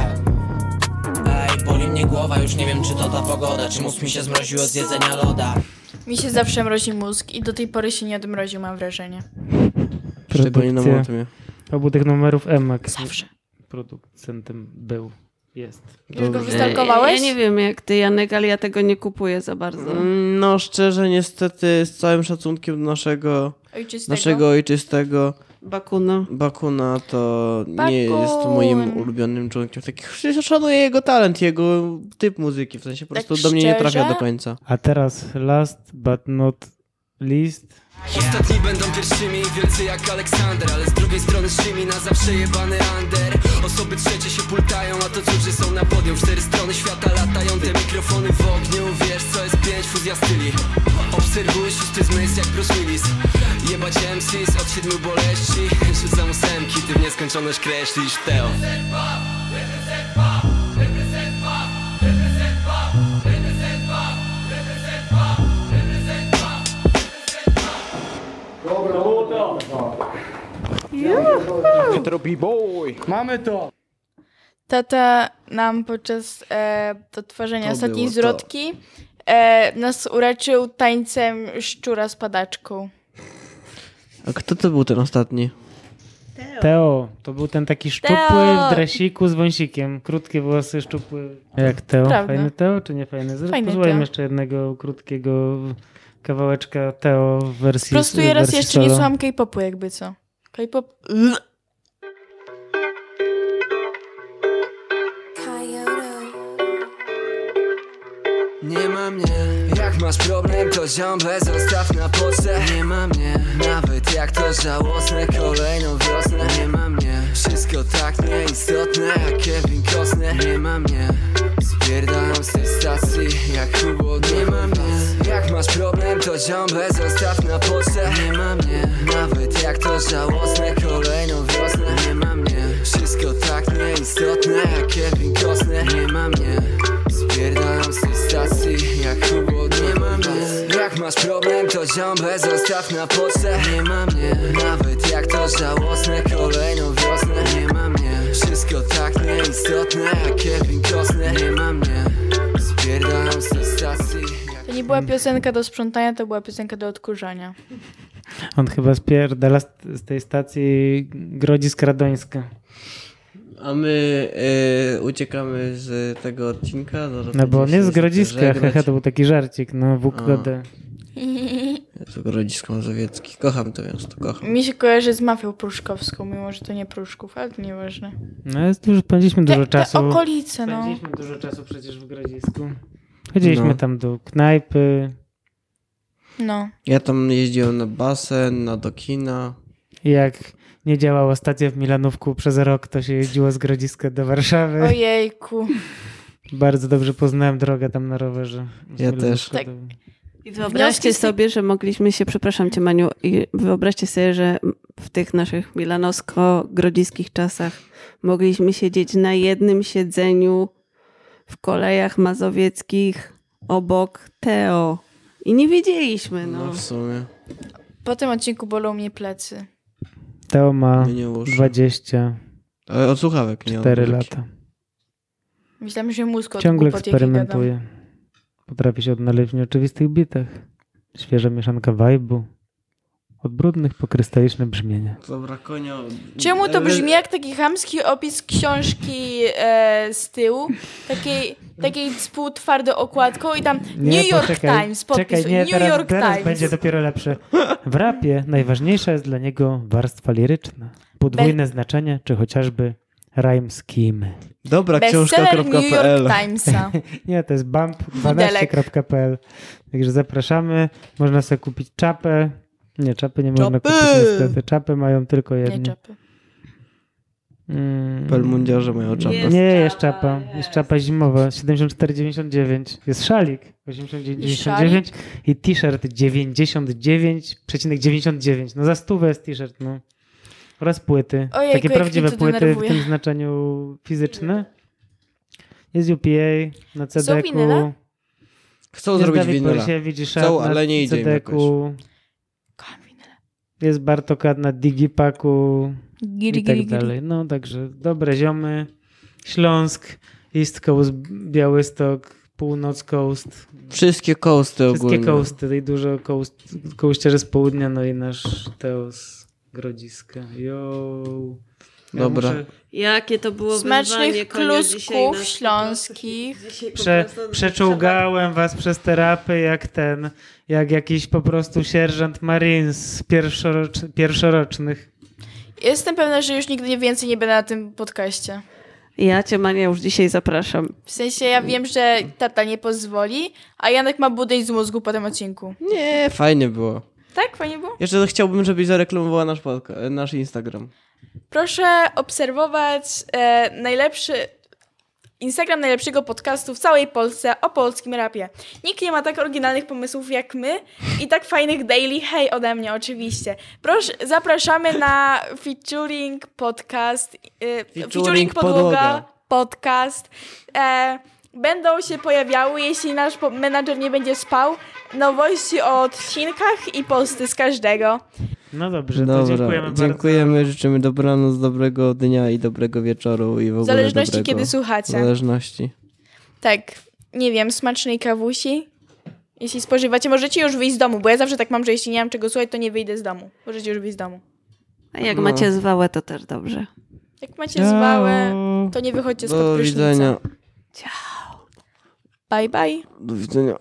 Ej, boli mnie głowa, już nie wiem czy to ta pogoda. Czy mózg mi się zmroził od zjedzenia loda Mi się zawsze mrozi mózg i do tej pory się nie odmroził, mam wrażenie. Szczególnie na Produkcja obu tych numerów Emak. Zawsze. Producentem był, jest. Już go wystalkowałeś? Ja nie wiem jak ty, Janek, ale ja tego nie kupuję za bardzo. Mm, No szczerze, niestety, z całym szacunkiem do naszego Ojczystego. naszego ojczystego, Bakuna. Bakuna to nie jest Bakun. moim ulubionym członkiem. Takich szanuję jego talent, jego typ muzyki. W sensie po Tak prostu do mnie nie trafia do końca. A teraz last but not least. Ostatni będą pierwszymi, wielcy jak Aleksander Ale z drugiej strony szymi na zawsze jebany under Osoby trzecie się pultają, a to cudzy są na podium Cztery strony świata latają, te mikrofony w ogniu Wiesz co jest pięć, fuzja styli Obserwuj szósty zmysł jak Bruce Willis Jebać MCs od siedmiu boleści Rzucam ósemki, ty w nieskończoność kreślisz Teo. B-boy. Mamy to. Tata nam podczas e, odtwarzania ostatniej było to. zwrotki e, nas uraczył tańcem szczura z padaczką. A kto to był ten ostatni? Teo, to był ten taki szczupły Teo. w dresiku z wąsikiem. Krótkie włosy, szczupły. Jak Teo? Prawda. Fajny Teo czy nie fajny? Teo. jeszcze jednego krótkiego kawałeczka Teo w wersji Prostuję raz wersji jeszcze nie solo. słucham K-popu jakby co. K-pop... ma mnie Jak masz problem to ziąble zostaw na pocztę Nie ma mnie Nawet jak to żałosne kolejną wiosnę. Nie ma mnie Wszystko tak nieistotne jak Kevin Costner. Nie ma mnie Spierdam z tej stacji jak Hugo Nie ma mnie Jak masz problem to ziąble zostaw na pocztę Nie ma mnie Nawet jak to żałosne masz problem to zostaw na Nie ma mnie Nawet jak to żałosne kolejną wiosnę Nie ma mnie Wszystko tak nieistotne jak Kevin Costner Nie ma mnie Spierdalam z tej stacji To nie była piosenka do sprzątania, to była piosenka do odkurzania. On chyba spierdala z, z tej stacji Grodzisk Radońska. A my e, uciekamy z tego odcinka. Zaraz No bo on jest z Grodziska, to był taki żarcik, no WKD. Jezu, Grodzisko Mazowiecki. Kocham to miasto, kocham. Mi się kojarzy z mafią pruszkowską, mimo że to nie Pruszków, ale to nieważne. No jest już, spędziliśmy dużo Te, te czasu. okolice, no. Spędziliśmy dużo czasu przecież w Grodzisku. Chodziliśmy No. tam do knajpy. No. Ja tam jeździłem na basen, na do kina. Jak nie działała stacja w Milanówku przez rok, to się jeździło z Grodziska do Warszawy. Ojejku. Bardzo dobrze poznałem drogę tam na rowerze. Z Ja Milanówku też. Tak. do- I wyobraźcie sobie, że mogliśmy się, przepraszam cię Maniu, i wyobraźcie sobie, że w tych naszych milanowsko-grodziskich czasach mogliśmy siedzieć na jednym siedzeniu w kolejach mazowieckich obok Teo. I nie wiedzieliśmy, no. No w sumie. Po tym odcinku bolą mnie plecy. Teo ma Mnie uszy. 24 Ale od słuchawek, nie od muzyki. lata. Myślałam, że mózg od Ciągle eksperymentuje. Potrafi się odnaleźć w nieoczywistych bitach. Świeża mieszanka vibe'u. Od brudnych po krystaliczne brzmienia. Dobra, konia. Czemu to brzmi jak taki chamski opis książki e, z tyłu? Takiej, takiej z półtwardą okładką i tam New York poczekaj, Times, podpis Czekaj, nie, New teraz, York teraz Times. będzie dopiero lepsze. W rapie najważniejsza jest dla niego warstwa liryczna. Podwójne znaczenie, czy chociażby rhyme scheme. Dobra, Bestseller New York Timesa. nie, to jest bump12.pl. Także zapraszamy. Można sobie kupić czapę. Nie, czapy nie można Czapy! kupić niestety. Czapy mają tylko Nie jedni. czapy. Mm. Pelmundziarze mają czapę. Nie, jest czapa. Jest czapa zimowa. 74,99. Jest szalik. 89,99 i t-shirt 99,99. No za stówę jest t-shirt, no. Oraz płyty. Ojejku, Takie jak prawdziwe mnie to płyty w denerwuje. tym znaczeniu fizyczne. Jest UPA na CD-ku. Chcą jest zrobić Dawid winyla. I Chcą, ale nie idzie CD-ku. Jest Bartokat na Digipaku Giri, i tak giri, giri. dalej. No także dobre ziomy. Śląsk, East Coast, Białystok, Północ Coast. Wszystkie coasty Wszystkie ogólnie. coasty i dużo coast, coasterzy z południa, no i nasz Teos Grodziska. Yo. Ja Dobra. muszę Jakie to było wyzwanie, Smacznych klusków nas śląskich. Prze, przeczołgałem was przez te rapy jak ten, jak jakiś po prostu sierżant Marines pierwszorocz, pierwszorocznych. Jestem pewna, że już nigdy więcej nie będę na tym podcaście. Ja cię, Mania, już dzisiaj zapraszam. W sensie ja wiem, że tata nie pozwoli, a Janek ma budyń z mózgu po tym odcinku. Nie, fajnie było. Tak? Fajnie było? Jeszcze chciałbym, żebyś zareklamowała nasz, podca- nasz Instagram. Proszę obserwować e, najlepszy Instagram najlepszego podcastu w całej Polsce o polskim rapie. Nikt nie ma tak oryginalnych pomysłów jak my i tak fajnych daily hej ode mnie oczywiście. Proszę, zapraszamy na featuring podcast e, featuring, podłoga, podłoga. podcast. E, będą się pojawiały, jeśli nasz menadżer nie będzie spał, nowości o odcinkach i posty z każdego. No dobrze, to Dobra, dziękujemy bardzo. dziękujemy, życzymy dobranoc, dobrego dnia i dobrego wieczoru i w ogóle W zależności, dobrego, kiedy słuchacie. W zależności. Tak, nie wiem, smacznej kawusi. Jeśli spożywacie, możecie już wyjść z domu, bo ja zawsze tak mam, że jeśli nie mam czego słuchać, to nie wyjdę z domu. Możecie już wyjść z domu. A jak No. macie zwałę, to też dobrze. Jak macie zwałę, to nie wychodźcie spod Do widzenia. Bye, bye. Do widzenia.